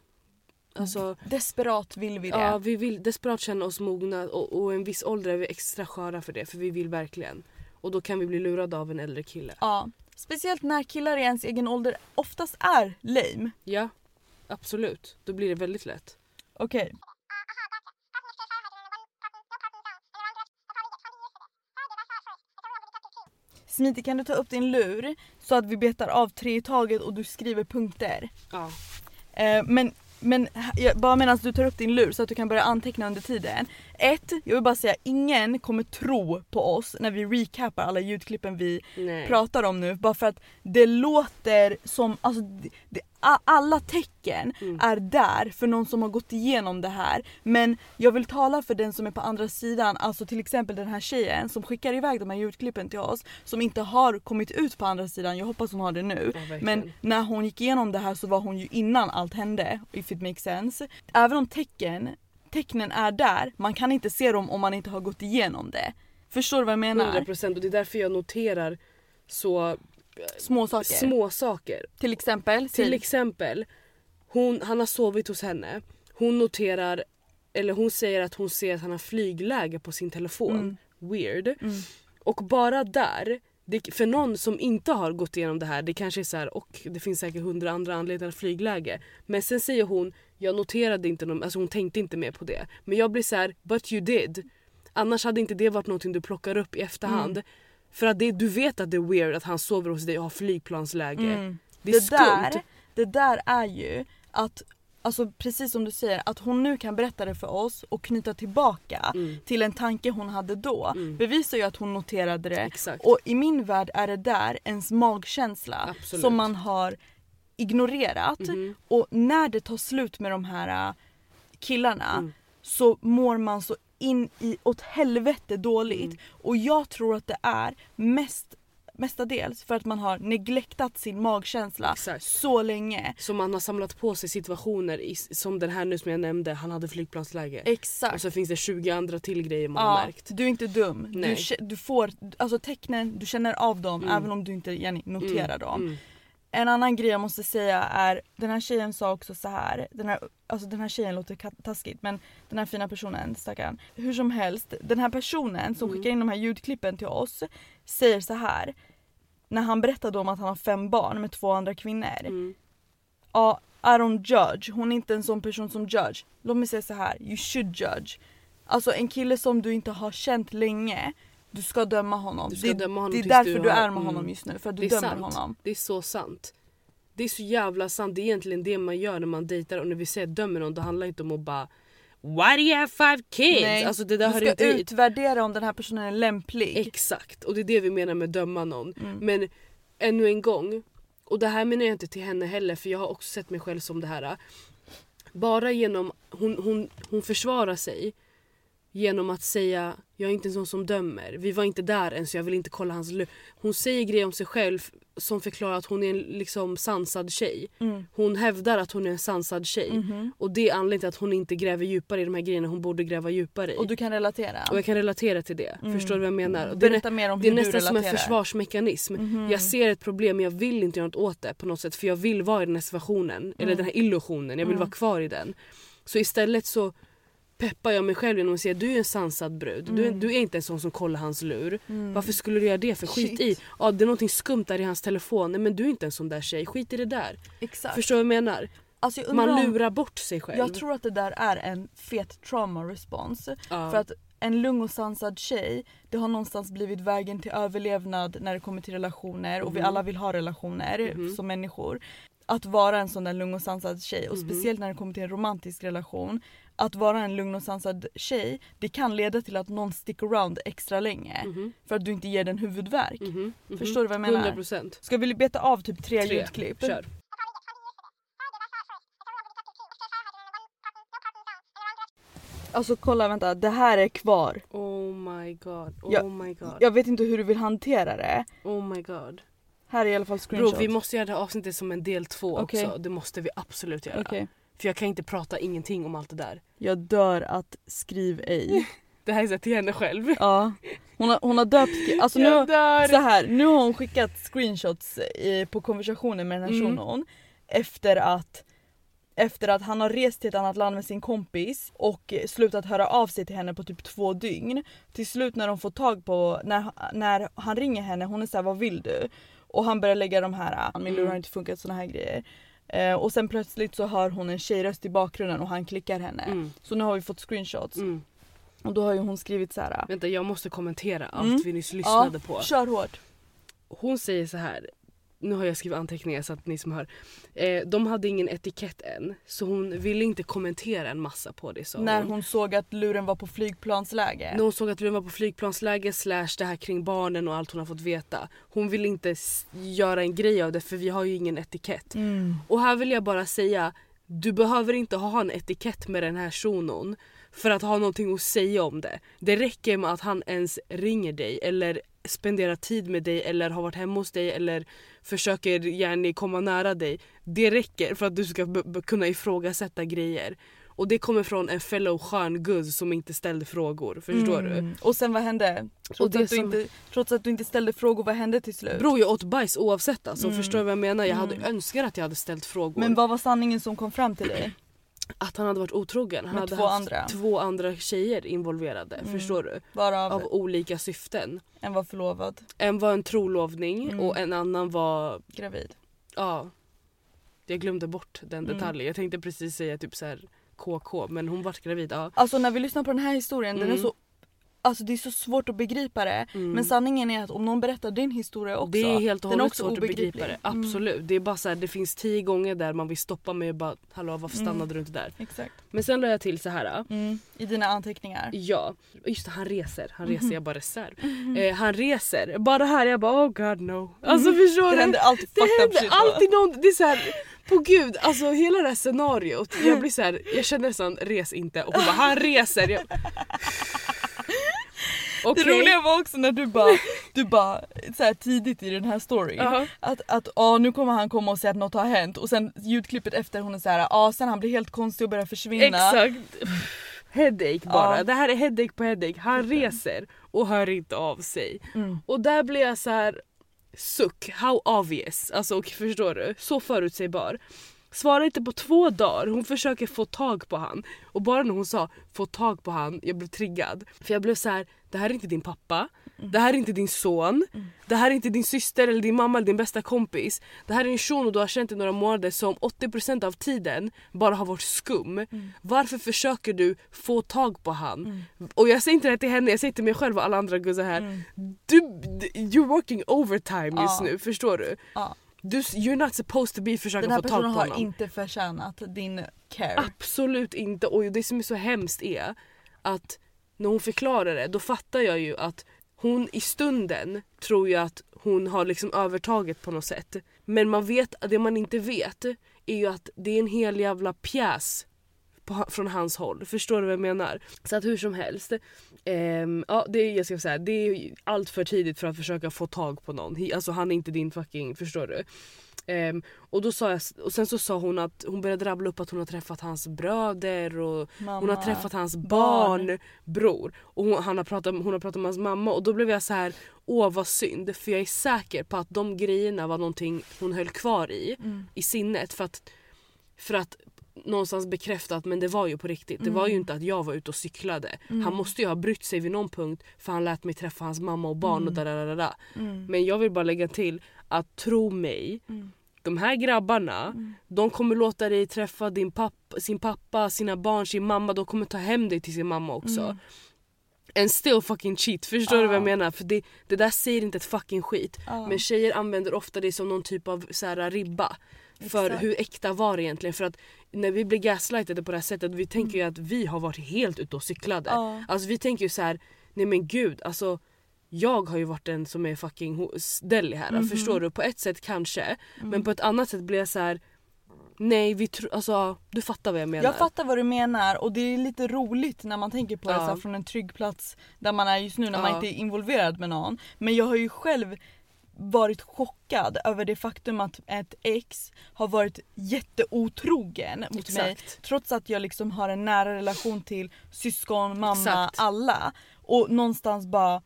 Alltså, Desperat vill vi det. ja, vi vill desperat känna oss mogna och, och en viss ålder är vi extra sköra för det för vi vill verkligen. Och då kan vi bli lurade av en äldre kille. Ja. Speciellt när killar i ens egen ålder oftast är lame. Ja, absolut. Då blir det väldigt lätt. Okej. Smiti kan du ta upp din lur så att vi betar av tre i taget och du skriver punkter. Ja. Eh, men men jag- bara medan du tar upp din lur så att du kan börja anteckna under tiden. Ett, jag vill bara säga ingen kommer tro på oss när vi recapar alla ljudklippen vi Nej. pratar om nu bara för att det låter som, alltså det, alla tecken Mm. är där för någon som har gått igenom det här. Men jag vill tala för den som är på andra sidan, alltså till exempel den här tjejen som skickar iväg de här ljudklippen till oss som inte har kommit ut på andra sidan, jag hoppas hon har det nu. Ja. Men när hon gick igenom det här så var hon ju innan allt hände, if it makes sense. Även om tecken, tecknen är där, man kan inte se dem om man inte har gått igenom det. Förstår du vad jag menar? 100% och det är därför jag noterar så Små saker. små saker. Till exempel? Till exempel, hon, han har sovit hos henne. Hon noterar, eller hon säger att hon ser att han har flygläge på sin telefon. Mm. Weird. Mm. Och bara där, det, för någon som inte har gått igenom det här, det kanske är så här, och det finns säkert hundra andra anledningar till flygläge. Men sen säger hon, jag noterade inte, någon, alltså hon tänkte inte mer på det. Men jag blir så här, but you did. Annars hade inte det varit någonting du plockar upp i efterhand. Mm. För att det, du vet att det är weird att han sover hos dig och har flygplansläge. Mm. Det är det, skumt. där, det där är ju att, alltså precis som du säger, att hon nu kan berätta det för oss och knyta tillbaka Mm. till en tanke hon hade då Mm. bevisar ju att hon noterade det. Exakt. Och i min värld är det där ens magkänsla Absolut. som man har ignorerat. Mhm. Och när det tar slut med de här äh, killarna Mm. så mår man så in i åt helvete dåligt. Mm. Och jag tror att det är mest mestadels för att man har neglektat sin magkänsla Exakt. så länge. Så man har samlat på sig situationer i, som den här nu som jag nämnde, han hade flygplansläge. Och Exakt. så finns det 20 andra till grejer man har Ja, märkt. du är inte dum. Du, Nej. kä- du får, alltså tecknen, du känner av dem Mm. även om du inte Jenny, noterar dem. Mm. En annan grej jag måste säga är, den här tjejen sa också så här. Den här, alltså den här tjejen låter taskigt men den här fina personen, stackarn. Hur som helst, den här personen som Mm. skickar in de här ljudklippen till oss säger så här. När han berättade om att han har fem barn med två andra kvinnor. Mm. Ja, I don't judge. Hon är inte en sån person som judge. Låt mig säga så här, you should judge. Alltså en kille som du inte har känt länge, du ska döma honom. Du ska det, döma honom det är därför du du, har- är med honom mm. just nu, för att du dömer sant. honom. Det är så sant. Det är så jävla sant. Det är egentligen det man gör när man dejtar och när vi säger dömer någon, det handlar inte om att bara Why do you have five kids? Nej, alltså det där du ska inte utvärdera om den här personen är lämplig. Exakt, och det är det vi menar med döma någon. Mm. Men ännu en gång, och det här menar jag inte till henne heller för jag har också sett mig själv som det här. Bara genom, hon, hon, hon försvarar sig genom att säga jag är inte en sån som dömer. Vi var inte där än så jag vill inte kolla hans lu-" Hon säger grejer om sig själv som förklarar att hon är en liksom sansad tjej. Mm. Hon hävdar att hon är en sansad tjej. Mhm. Och det är anledningen till att hon inte gräver djupare i de här grejerna hon borde gräva djupare i. Och du kan relatera. Och jag kan relatera till det. Mm. Förstår du vad jag menar? Och det är Berätta mer om det är hur du nästan som en försvarsmekanism. Mhm. Jag ser ett problem men jag vill inte göra något åt det på något sätt för jag vill vara i den här situationen. Eller Mm. den här illusionen. Jag vill Mm. vara kvar i den. Så istället så peppar jag mig själv genom att säga du är en sansad brud. Du, är, Mm. du är inte en sån som kollar hans lur. Mm. Varför skulle du göra det för? Skit Shit. i. Ja, det är någonting skumt där i hans telefon. Nej men du är inte en sån där tjej. Skit i det där. Exakt. Förstår du vad jag menar? Alltså, jag Man lurar bort sig själv. Jag tror att det där är en fet trauma response. ja. För att en lugn och sansad tjej, det har någonstans blivit vägen till överlevnad när det kommer till relationer och vi Mhm. alla vill ha relationer Mhm. som människor. Att vara en sån där lugn och sansad tjej och Mhm. speciellt när det kommer till en romantisk relation. Att vara en lugn och sansad tjej, det kan leda till att någon stick around extra länge. Mhm, För att du inte ger den huvudvärk. mhm, mhm. Förstår du vad jag menar? 100 procent. Ska vi beta av typ tre, Tre. ljudklipp? Kör. Alltså kolla vänta, det här är kvar. Oh my god. Oh Ja, my god. Jag vet inte hur du vill hantera det. Oh my god. Här är i alla fall screenshots. Bro vi måste göra det här avsnittet som en del två Okej. också. Det måste vi absolut göra. Okej. För jag kan inte prata ingenting om allt det där. Jag dör att skriv ej. Det här är så till henne själv. Ja. Hon har, hon har döpt, alltså nu, så här, nu har hon skickat screenshots i, på konversationen med den här Mm. shunon efter att efter att han har rest till ett annat land med sin kompis och slutat höra av sig till henne på typ två dygn. Till slut när de får tag på, när, när han ringer henne, hon är såhär vad vill du? Och han börjar lägga de här, min lur Mm. har inte funkat, såna här grejer. Eh, och sen plötsligt så hör hon en tjejröst i bakgrunden och han klickar henne. Mm. Så nu har vi fått screenshots. Mm. Och då har ju hon skrivit så här. Vänta jag måste kommentera allt Mm. vi nyss lyssnade på. Kör hårt. Hon säger så här. Nu har jag skrivit anteckningar så att ni som hör. Eh, de hade ingen etikett än så hon ville inte kommentera en massa på det sa När hon såg att luren var på flygplansläge. När hon såg att vi var på flygplansläge slash det här kring barnen och allt hon har fått veta. Hon vill inte göra en grej av det för vi har ju ingen etikett. Mm. Och här vill jag bara säga, du behöver inte ha en etikett med den här shunon för att ha någonting att säga om det. Det räcker med att han ens ringer dig eller spenderar tid med dig eller har varit hemma hos dig eller försöker gärna komma nära dig. Det räcker för att du ska kunna ifrågasätta grejer. Och det kommer från en fellow skön guzz som inte ställde frågor. Förstår du? Mm. Och sen vad hände? Trots, det att du som- inte, trots att du inte ställde frågor, vad hände till slut? Bro jag åt bajs oavsett alltså. Mm. Förstår du vad jag menar? Jag hade Mm. önskat att jag hade ställt frågor. Men vad var sanningen som kom fram till dig? Att han hade varit otrogen. Han Med hade två haft andra. två andra tjejer involverade. Mm. Förstår du? Varav Av olika syften. en var förlovad, En var en trolovning Mm. och en annan var... gravid. Ja. Jag glömde bort den Mm. detaljen. Jag tänkte precis säga typ så här KK men hon vart gravid. Ja. Alltså när vi lyssnar på den här historien, den är Mm. så Alltså det är så svårt att begripa det. Mm. Men sanningen är att om någon berättar din historia också. det är helt och hållet svårt att obegriplig. begripa det. Mm. Absolut. Det är bara så här, det finns tio gånger där man vill stoppa mig och bara hallå varför Mm. stannade du inte där? Exakt. Men sen la jag till så här. Mm. I dina anteckningar. Ja, just det, han reser. Han Mhm. reser, jag bara reserv. Eh, han reser. Bara det här, jag bara oh god no. Alltså förstår Mhm. Det du? händer alltid Det händer alltid någon, det är såhär, på gud, alltså hela det här scenariot. Jag blir såhär, jag känner nästan res inte och hon bara han reser. Jag... Det Okej. roliga var också när du bara, du bara så här tidigt i den här storyn Ja. att, att ah, nu kommer han komma och säga att något har hänt och sen ljudklippet efter hon är så här, ah, sen han blir helt konstig och börjar försvinna. Exakt. Headache bara. Ja. Det här är headache på headache. Han reser och hör inte av sig. Mm. Och där blir jag så här. suck, how obvious. Alltså och, förstår du? Så förutsägbar. Svarar inte på två dagar, hon försöker få tag på han. Och bara när hon sa få tag på han, jag blev triggad. För jag blev så här: det här är inte din pappa. Det här är inte din son. Det här är inte din syster eller din mamma eller din bästa kompis. Det här är en shuno du har känt i några månader som 80% av tiden bara har varit skum. Varför försöker du få tag på han? Och jag säger inte det till henne, jag säger till mig själv och alla andra guzzar här. Du, you're working overtime just Ja. nu, förstår du? Ja. du? You're not supposed to be försöka Den här få tag personen på har honom. inte förtjänat din care. Absolut inte. Och det som är så hemskt är att när hon förklarar det då fattar jag ju att hon i stunden tror ju att hon har liksom övertaget på något sätt. Men man vet, det man inte vet är ju att det är en hel jävla pjäs på, från hans håll. Förstår du vad jag menar? Så att hur som helst. ehm, ja, det, är, jag ska säga, det är allt för tidigt för att försöka få tag på någon. He, alltså han är inte din fucking, förstår du? Ehm, och, då sa jag, och sen så sa hon att hon började rabbla upp att hon har träffat hans bröder och Mamma. hon har träffat hans barn. barn, bror. Och hon, han har pratat, hon har pratat med hans mamma och då blev jag så här: åh vad synd. För jag är säker på att de grejerna var någonting hon höll kvar i, Mm. i sinnet. För att, för att någonstans bekräfta att men det var ju på riktigt. Det var ju Mm. inte att jag var ute och cyklade. Mm. Han måste ju ha brytt sig vid någon punkt för han lät mig träffa hans mamma och barn och Mm. da, da, da, da. Mm. Men jag vill bara lägga till att tro mig, Mm. De här grabbarna Mm. de kommer låta dig träffa din pappa, sin pappa, sina barn, sin mamma. De kommer ta hem dig till sin mamma också. Mm. And still fucking cheat. Förstår du vad jag Ja. menar? För det, det där säger inte ett fucking skit. Ja. Men tjejer använder ofta det som någon typ av så här, ribba. För Exakt. hur äkta var det egentligen? För att när vi blir gaslightade på det här sättet, vi tänker ju att vi har varit helt ute och cyklade. Ja. Alltså vi tänker ju så här, nej men gud alltså jag har ju varit den som är fucking deli här. Mhm. Förstår du? På ett sätt kanske. Mm. Men på ett annat sätt blir jag så här. Nej vi tror, alltså du fattar vad jag menar. Jag fattar vad du menar och det är lite roligt när man tänker på det Ja. så här, från en trygg plats där man är just nu när man Ja. inte är involverad med någon. Men jag har ju själv varit chockad över det faktum att ett ex har varit jätteotrogen mot mig. Exakt. Trots att jag liksom har en nära relation till syskon, mamma, Exakt. alla. Och någonstans bara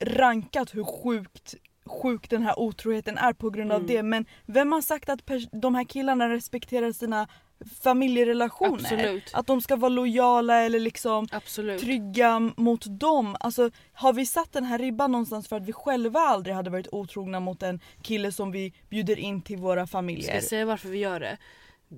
rankat hur sjukt sjuk den här otroheten är på grund av Mm. det. Men vem har sagt att de här killarna respekterar sina familjerelationer? Absolut. Att de ska vara lojala eller liksom Absolut. trygga mot dem. Alltså har vi satt den här ribban någonstans för att vi själva aldrig hade varit otrogna mot en kille som vi bjuder in till våra Ska familjer? jag säga varför vi gör det?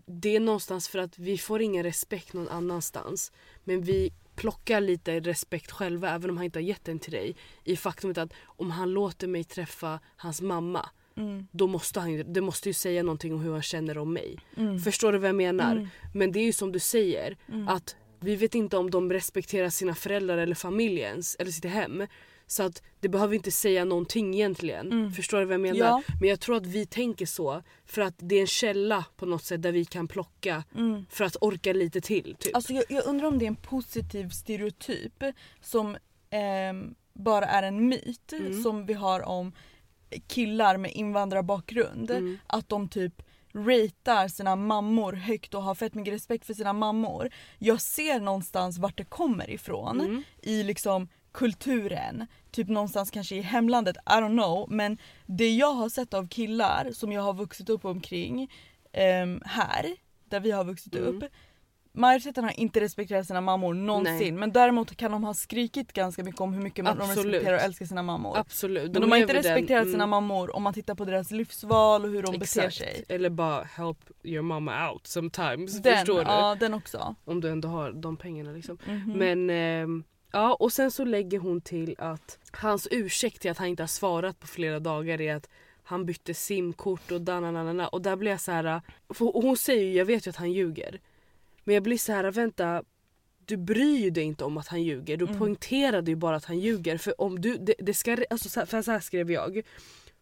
Det är någonstans för att vi får ingen respekt någon annanstans. Men vi plockar lite respekt själva även om han inte har gett den till dig. I faktumet att om han låter mig träffa hans mamma Mm, då måste han det måste ju säga någonting om hur han känner om mig. mm, Förstår du vad jag menar? Mm. Men det är ju som du säger mm. att vi vet inte om de respekterar sina föräldrar eller familjens eller sitt hem. Så att det behöver inte säga någonting egentligen. Mm. Förstår du vad jag menar? Ja. Men jag tror att vi tänker så för att det är en källa på något sätt där vi kan plocka Mm. för att orka lite till. Typ. Alltså jag, jag undrar om det är en positiv stereotyp som ehm, bara är en myt Mm. som vi har om killar med invandrarbakgrund. Mm. Att de typ ratear sina mammor högt och har fett mycket respekt för sina mammor. Jag ser någonstans vart det kommer ifrån Mm. i liksom kulturen. Typ någonstans kanske i hemlandet, I don't know. Men det jag har sett av killar som jag har vuxit upp omkring ehm, här, där vi har vuxit Mm. upp. Majoriteten har inte respekterat sina mammor någonsin Nej. men däremot kan de ha skrikit ganska mycket om hur mycket man- de Absolut. respekterar och älskar sina mammor. Absolut. Men de har inte lever den- respekterat mm, sina mammor om man tittar på deras livsval och hur de beter Exakt. sig. Eller bara help your mama out sometimes. Den, förstår du? ja den också. Om du ändå har de pengarna liksom. Mhm. Men ehm, ja och sen så lägger hon till att hans ursäkt till att han inte har svarat på flera dagar är att han bytte simkort och dananana och där blir jag så här. För hon säger ju jag vet ju att han ljuger. Men jag blir så här vänta du bryr ju dig inte om att han ljuger. Du Mm. poängterade ju bara att han ljuger. För om du, det, det ska, alltså så här, för så här skrev jag.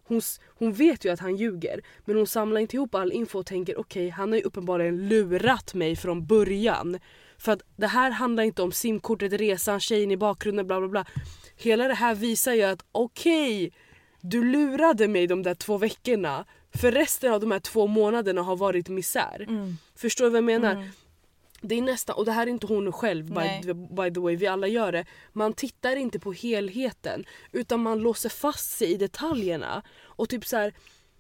Hon, hon vet ju att han ljuger men hon samlar inte ihop all info och tänker okej han har ju uppenbarligen lurat mig från början. För att det här handlar inte om simkortet, resan, tjejen i bakgrunden bla bla bla. Hela det här visar ju att okej du lurade mig de där två veckorna för resten av de här två månaderna har varit misär. Mm. Förstår du vad jag menar? Mm. Det är nästan, och det här är inte hon själv by, by the way, vi alla gör det. Man tittar inte på helheten utan man låser fast sig i detaljerna. Och typ så här,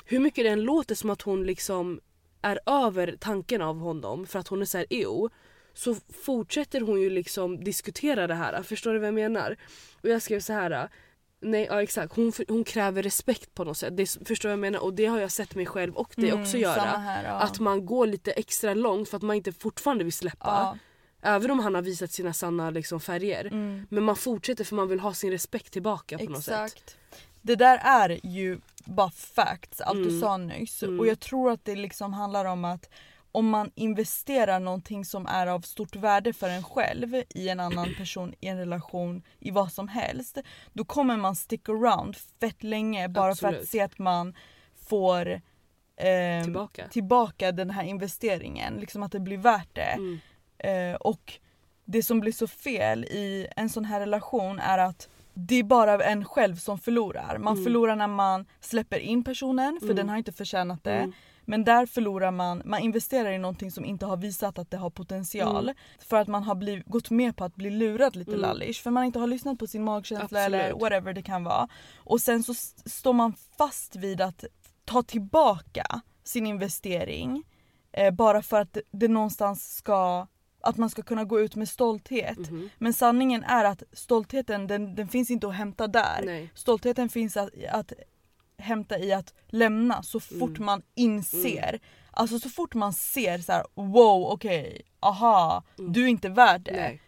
hur mycket det än låter som att hon liksom är över tanken av honom för att hon är så här ew. Så fortsätter hon ju liksom diskutera det här. Förstår du vad jag menar? Och jag skrev så här. Nej ja exakt, hon, hon kräver respekt på något sätt. Det, förstår du vad jag menar? Och det har jag sett mig själv och det också göra. Mm, här, ja. Att man går lite extra långt för att man inte fortfarande vill släppa. ja. Även om han har visat sina sanna liksom, färger. Mm. Men man fortsätter för man vill ha sin respekt tillbaka på något sätt. Exakt. Det där är ju bara facts, allt du Mm. sa nyss. Mm. Och jag tror att det liksom handlar om att om man investerar någonting som är av stort värde för en själv i en annan person, i en relation, i vad som helst. Då kommer man stick around fett länge bara för Absolut. att se att man får ehm, Tillbaka. tillbaka den här investeringen. Liksom att det blir värt det. Mm. Eh, och det som blir så fel i en sån här relation är att det är bara en själv som förlorar. Man Mm. förlorar när man släpper in personen för Mm. den har inte förtjänat det. Mm. Men där förlorar man, man investerar i någonting som inte har visat att det har potential. Mm. För att man har bliv, gått med på att bli lurad lite Mm. lallish. För man inte har lyssnat på sin magkänsla eller Absolut. whatever det kan vara. Och sen så står man fast vid att ta tillbaka sin investering. Eh, bara för att det någonstans ska, att man ska kunna gå ut med stolthet. Mhm. Men sanningen är att stoltheten den, den finns inte att hämta där. Nej. Stoltheten finns att, att hämta i att lämna så fort Mm. man inser. Alltså så fort man ser så här: wow okej, aha, Mm. du är inte värd det. Nej.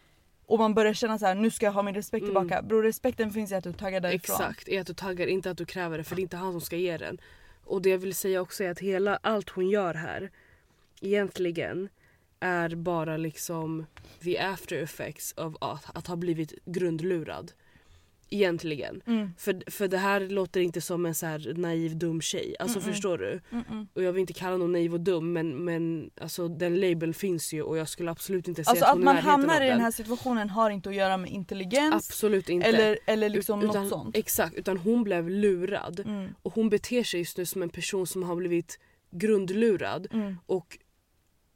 Och man börjar känna så här: nu ska jag ha min respekt Mm. tillbaka. Bror respekten finns i att du taggar därifrån. Exakt, är att du taggar, inte att du kräver det för det är inte han som ska ge den. Och det jag vill säga också är att hela allt hon gör här egentligen är bara liksom the after effects av att, att ha blivit grundlurad. Egentligen. Mm. För, för det här låter inte som en så här naiv dum tjej. Alltså Mm-mm. förstår du? Mm-mm. Och jag vill inte kalla någon naiv och dum men, men alltså, den label finns ju och jag skulle absolut inte säga Alltså att att hon man hamnar i den den. här situationen har inte att göra med intelligens Absolut inte. eller, eller liksom utan, något sånt. Exakt, utan hon blev lurad. Mm. Och hon beter sig just nu som en person som har blivit grundlurad Mm. och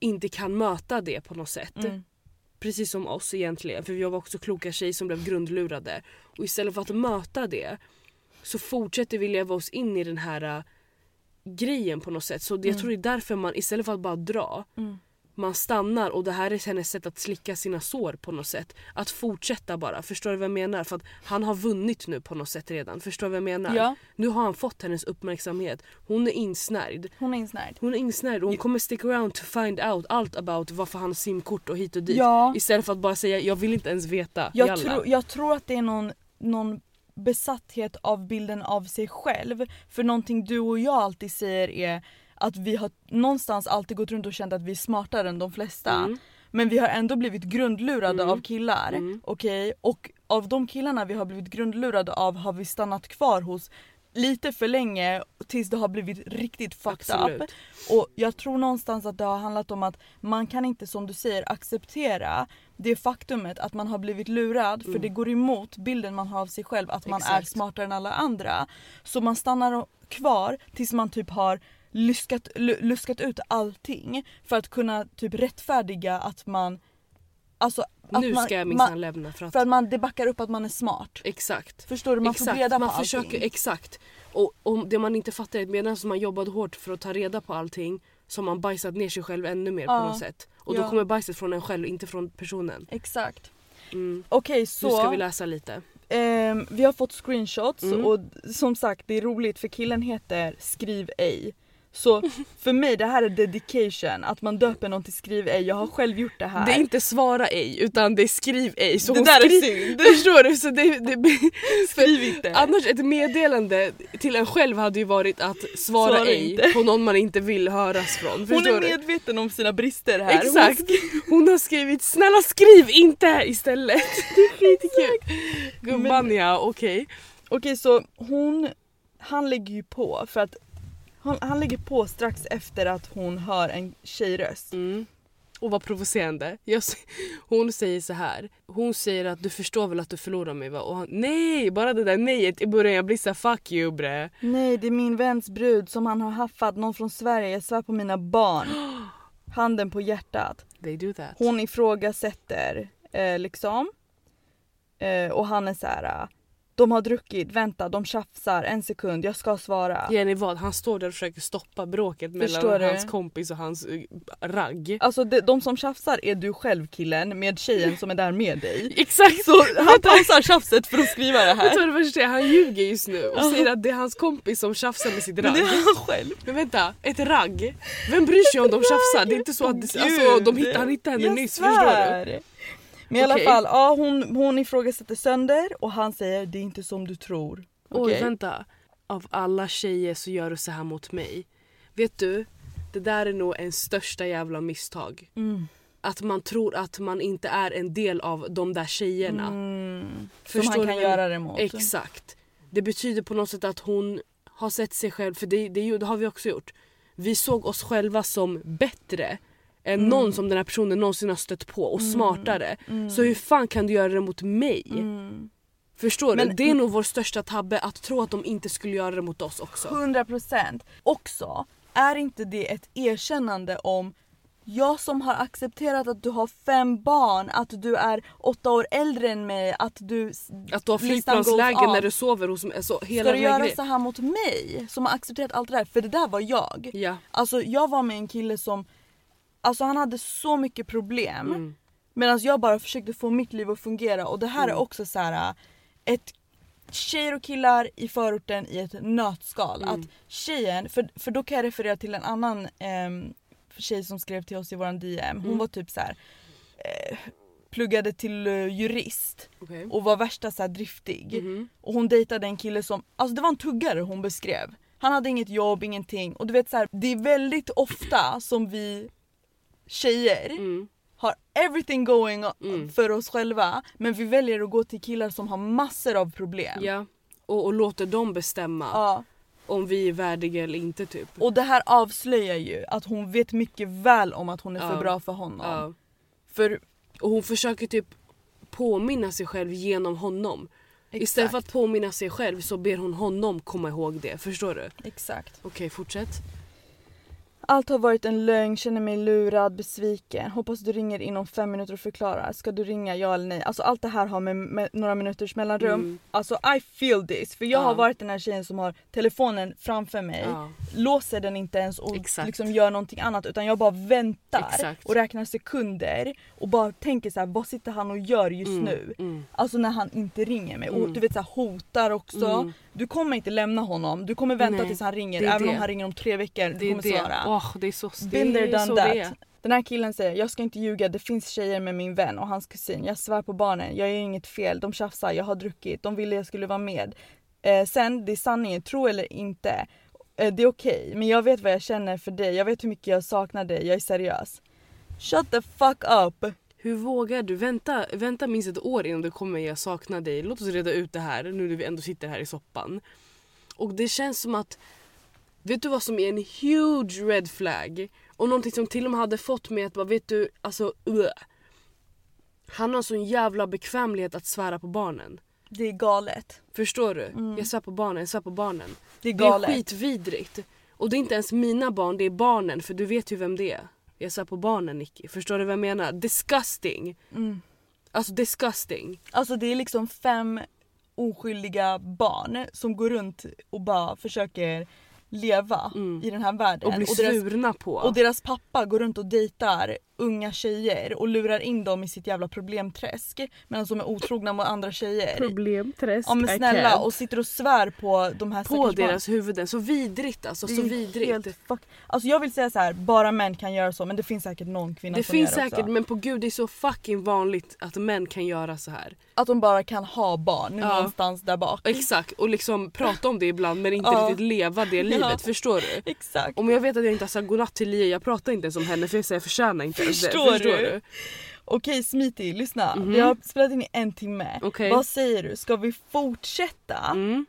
inte kan möta det på något sätt. Mm. Precis som oss egentligen, för vi var också kloka tjejer som blev grundlurade. Och istället för att möta det så fortsätter vi leva oss in i den här äh, grejen på något sätt. Så det, jag Mm. tror det är därför man istället för att bara dra, Mm. Man stannar och det här är hennes sätt att slicka sina sår på något sätt. Att fortsätta bara, förstår du vad jag menar? För att han har vunnit nu på något sätt redan, förstår du vad jag menar? Ja, Nu har han fått hennes uppmärksamhet. Hon är insnärjd. hon är insnärjd. Hon är insnärjd och hon kommer stick around to find out allt about varför han har simkort och hit och dit. Ja. Istället för att bara säga jag vill inte ens veta. Jag, tro, jag tror att det är någon, någon besatthet av bilden av sig själv. För någonting du och jag alltid säger är att vi har någonstans alltid gått runt och känt att vi är smartare än de flesta. Mm. Men vi har ändå blivit grundlurade Mm. av killar. Mm. Okej? Och av de killarna vi har blivit grundlurade av har vi stannat kvar hos lite för länge tills det har blivit riktigt fucked up. Absolut. Och jag tror någonstans att det har handlat om att man kan inte som du säger acceptera det faktumet att man har blivit lurad för Mm. det går emot bilden man har av sig själv att man är Exakt. smartare än alla andra. Så man stannar kvar tills man typ har luskat, lu- luskat ut allting för att kunna typ rättfärdiga att man Alltså att nu man, ska jag minsann lämna för att... för att man det backar upp att man är smart. Exakt. Förstår du? Man exakt. får reda på man allting. försöker, Exakt. Och, och det man inte fattar är att medan man jobbade hårt för att ta reda på allting så har man bajsat ner sig själv ännu mer Ja. på något sätt. Och då Ja. kommer bajset från en själv, inte från personen. Exakt. Mm. Okej Nu så ska vi läsa lite. Ehm, vi har fått screenshots Mm. och som sagt det är roligt för killen heter skriv ej. Så för mig det här är dedication, att man döper någon till skriv ej. Jag har själv gjort det här. Det är inte svara ej utan det är skriv ej. Så Det hon där är skri- synd. Förstår du? Så det, det, Skriv inte. Annars ett meddelande till en själv hade ju varit att svara, Svara ej inte. på någon man inte vill höras från. Hon är du? medveten om sina brister här. Exakt. Hon har skrivit snälla skriv inte istället. Det är skitkul. Gumman ja, okej. Okej så hon, han lägger ju på för att han, han lägger på strax efter att hon hör en tjejröst. Mm. Och vad provocerande. Jag, hon säger så här. Hon säger att du förstår väl att du förlorar mig va? Och han, nej, bara det där nejet i början. Jag blir så här, fuck you bre. Nej det är min väns brud som han har haffat, någon från Sverige, jag svär på mina barn. Handen på hjärtat. They do that. Hon ifrågasätter eh, liksom. Eh, och han är så här. De har druckit, vänta de tjafsar, en sekund, jag ska svara. Jenny vad? Han står där och försöker stoppa bråket Förstår mellan du? hans kompis och hans eh, ragg. Alltså de, de som tjafsar är du själv killen med tjejen som är där med dig. Exakt! Så han pausar tjafset för att skriva det Vet du här. vad det värsta är? Han ljuger just nu och säger att det är hans kompis som tjafsar med sitt Men ragg. det är han själv. Men vänta, ett ragg? Vem bryr sig om de tjafsar? Det är inte så att alltså, de hittar, han hittade henne nyss, förstår du? Men i alla Okej. fall, ja, hon, hon ifrågasätter sönder och han säger det är inte som du tror. Oj Okej? vänta, av alla tjejer så gör du så här mot mig. Vet du, det där är nog en största jävla misstag. Mm. Att man tror att man inte är en del av de där tjejerna. Mm. Som Förstår han du kan jag- göra det mot. Exakt. Det betyder på något sätt att hon har sett sig själv, för det, det, det har vi också gjort. Vi såg oss själva som bättre än Mm. någon som den här personen någonsin har stött på och smartare. Mm. Så hur fan kan du göra det mot mig? Mm. Förstår du? Men- Det är nog vår största tabbe att tro att de inte skulle göra det mot oss också. 100% också, är inte det ett erkännande om jag som har accepterat att du har fem barn, att du är åtta år äldre än mig, att du... Att du har flygplansläge när du sover hos mig. Alltså, hela Ska du göra grejen. så här mot mig som har accepterat allt det där? För det där var jag. Ja. Alltså jag var med en kille som, alltså han hade så mycket problem. Mm. Medan jag bara försökte få mitt liv att fungera och det här Mm. är också så här ett tjejer och killar i förorten i ett nötskal. Mm. Att tjejen, för, för då kan jag referera till en annan ehm, tjej som skrev till oss i våran DM. Hon Mm. var typ så här eh, pluggade till eh, jurist Okej. och var värsta så här driftig. Mhm. Och hon dejtade en kille som, alltså det var en tuggare hon beskrev. Han hade inget jobb, ingenting. Och du vet så här, det är väldigt ofta som vi tjejer Mm. har everything going Mm. för oss själva men vi väljer att gå till killar som har massor av problem. Ja. Och, och låter dem bestämma Ja. om vi är värdiga eller inte typ. Och det här avslöjar ju att hon vet mycket väl om att hon är för Ja. bra för honom. För Och hon försöker typ påminna sig själv genom honom. Istället för att påminna sig själv så ber hon honom komma ihåg det. Förstår du? Exakt. Okej, fortsätt. Allt har varit en lögn, känner mig lurad, besviken. Hoppas du ringer inom fem minuter och förklarar. Ska du ringa, ja eller nej? Alltså allt det här har med, med några minuters mellanrum. Mm. Alltså I feel this. För jag Ja. har varit den här tjejen som har telefonen framför mig. Ja. låser den inte ens och Exakt. liksom gör någonting annat utan jag bara väntar Exakt. och räknar sekunder och bara tänker så här: vad sitter han och gör just Mm, nu? Mm. Alltså när han inte ringer mig och Mm. du vet så här, hotar också. Mm. Du kommer inte lämna honom, du kommer vänta Nej, tills han ringer det även om det. han ringer om tre veckor. Du kommer det. svara. Åh, det är så, det är done så that. det. Den här killen säger, jag ska inte ljuga, det finns tjejer med min vän och hans kusin. Jag svär på barnen, jag gör inget fel. De tjafsar, jag har druckit, de ville jag skulle vara med. Eh, sen, det är sanningen, tro eller inte. Eh, det är okej, men jag vet vad jag känner för dig. Jag vet hur mycket jag saknar dig, jag är seriös. Shut the fuck up! Hur vågar du? Vänta, vänta minst ett år innan du kommer jag saknar dig. Låt oss reda ut det här nu när vi ändå sitter här i soppan. Och det känns som att Vet du vad som är en huge red flag? Och någonting som till och med hade fått mig att bara, vet du, alltså uh. Han har sån jävla bekvämlighet att svära på barnen. Det är galet. Förstår du? Jag svär på barnen, jag svär på barnen. Det är Det är galet. skitvidrigt. Och det är inte ens mina barn, det är barnen för du vet ju vem det är. Jag svär på barnen Nicky. Förstår du vad jag menar? Disgusting. Mm. Alltså disgusting. Alltså det är liksom fem oskyldiga barn som går runt och bara försöker leva Mm. i den här världen. Och bli deras, svurna på. och deras pappa går runt och dejtar unga tjejer och lurar in dem i sitt jävla problemträsk medan de är otrogna mot andra tjejer. Problemträsk. Ja men snälla och sitter och svär på de här på deras huvuden. Så vidrigt alltså. Det Så vidrigt. helt fuck... Alltså jag vill säga så här, bara män kan göra så men det finns säkert någon kvinna Det som finns gör det säkert också. men på gud det är så fucking vanligt att män kan göra så här. Att de bara kan ha barn Ja. någonstans där bak. Exakt och liksom prata om det ibland men inte Ja. riktigt leva det livet. Förstår du? Exakt. Om jag vet att jag inte har sagt godnatt till Lia, jag pratar inte ens om henne för jag säger jag förtjänar inte det. Förstår Förstår du? du? Okej Smiti, lyssna. Mhm. Vi har spelat in i en timme. Okej. Vad säger du? Ska vi fortsätta? Mm.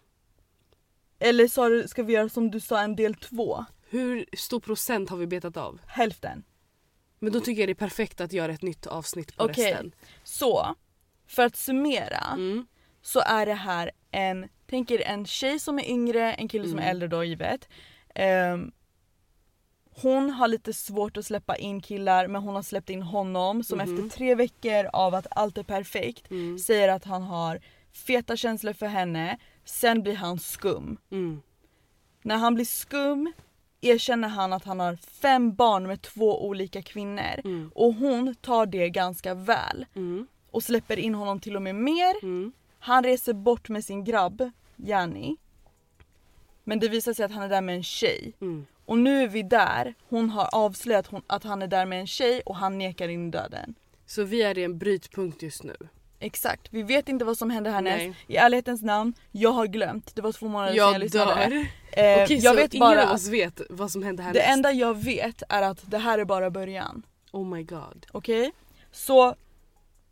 Eller sa du, ska vi göra som du sa en del två? Hur stor procent har vi betat av? Hälften. Men då tycker jag det är perfekt att göra ett nytt avsnitt på Okej. resten. Så, för att summera Mm. så är det här en, tänk er en tjej som är yngre, en kille som är Mm. äldre då givet. Ehm, Hon har lite svårt att släppa in killar men hon har släppt in honom som Mhm. efter tre veckor av att allt är perfekt Mm. säger att han har feta känslor för henne. Sen blir han skum. Mm. När han blir skum erkänner han att han har fem barn med två olika kvinnor. Mm. Och hon tar det ganska väl Mm. och släpper in honom till och med mer. Mm. Han reser bort med sin grabb, Janni. Men det visar sig att han är där med en tjej. Mm. Och nu är vi där, hon har avslöjat hon, att han är där med en tjej och han nekar in döden. Så vi är i en brytpunkt just nu. Exakt, vi vet inte vad som händer härnäst. Nej. I ärlighetens namn, jag har glömt. Det var två månader sedan jag Jag lyssnade. dör. Eh, Okej jag så vet ingen bara av att oss vet vad som händer det härnäst? enda jag vet är att det här är bara början. Oh my god. Okej? Så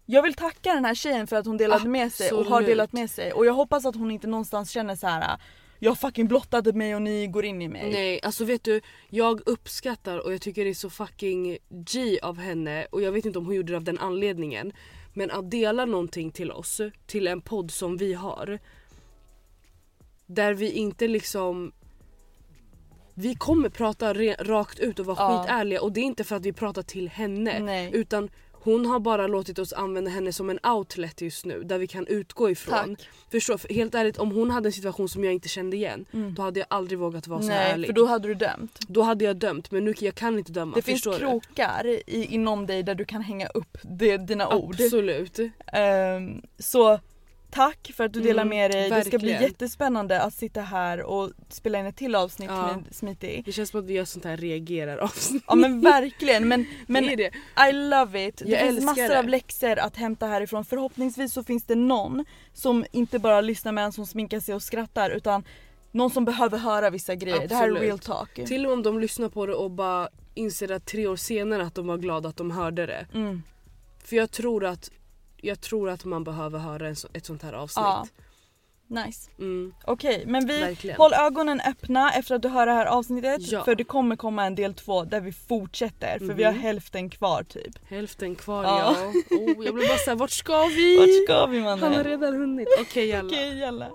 jag vill tacka den här tjejen för att hon delade med sig och har Absolut. delat med sig. Och jag hoppas att hon inte någonstans känner så här. Jag fucking blottade mig och ni går in i mig. Nej alltså vet du, jag uppskattar och jag tycker det är så fucking G av henne och jag vet inte om hon gjorde det av den anledningen. Men att dela någonting till oss, till en podd som vi har. Där vi inte liksom vi kommer prata rakt ut och vara Ja. skitärliga och det är inte för att vi pratar till henne Nej. utan hon har bara låtit oss använda henne som en outlet just nu där vi kan utgå ifrån. Tack. Förstå, för helt ärligt om hon hade en situation som jag inte kände igen Mm. då hade jag aldrig vågat vara så här Nej ärlig. för då hade du dömt. Då hade jag dömt men nu jag kan inte döma. Det finns du? krokar i, inom dig där du kan hänga upp det, dina ord. Absolut. Ehm, så tack för att du delar Mm, med dig. Det ska bli verkligen. jättespännande att sitta här och spela in ett till avsnitt Ja. med Smitty. Det känns som att vi gör sånt här reagerar avsnitt. Ja men verkligen men, men det det. I love it. Det Jag finns älskar massor det. av läxor att hämta härifrån. Förhoppningsvis så finns det någon som inte bara lyssnar medan som sminkar sig och skrattar utan någon som behöver höra vissa grejer. Det här är Absolut. real talk. Till och med om de lyssnar på det och bara inser att tre år senare att de var glada att de hörde det. Mm. För jag tror att, jag tror att man behöver höra en ett sånt här avsnitt. Ja. Nice. Mm, Okej men vi verkligen. håll ögonen öppna efter att du hör det här avsnittet. Ja. För det kommer komma en del två där vi fortsätter. För vi har Mhm. hälften kvar typ. Hälften kvar Ja. ja. Oh, jag blir bara såhär, vart ska vi? Vart ska vi Han har mannen? redan hunnit. Okej jalla. Okej jalla.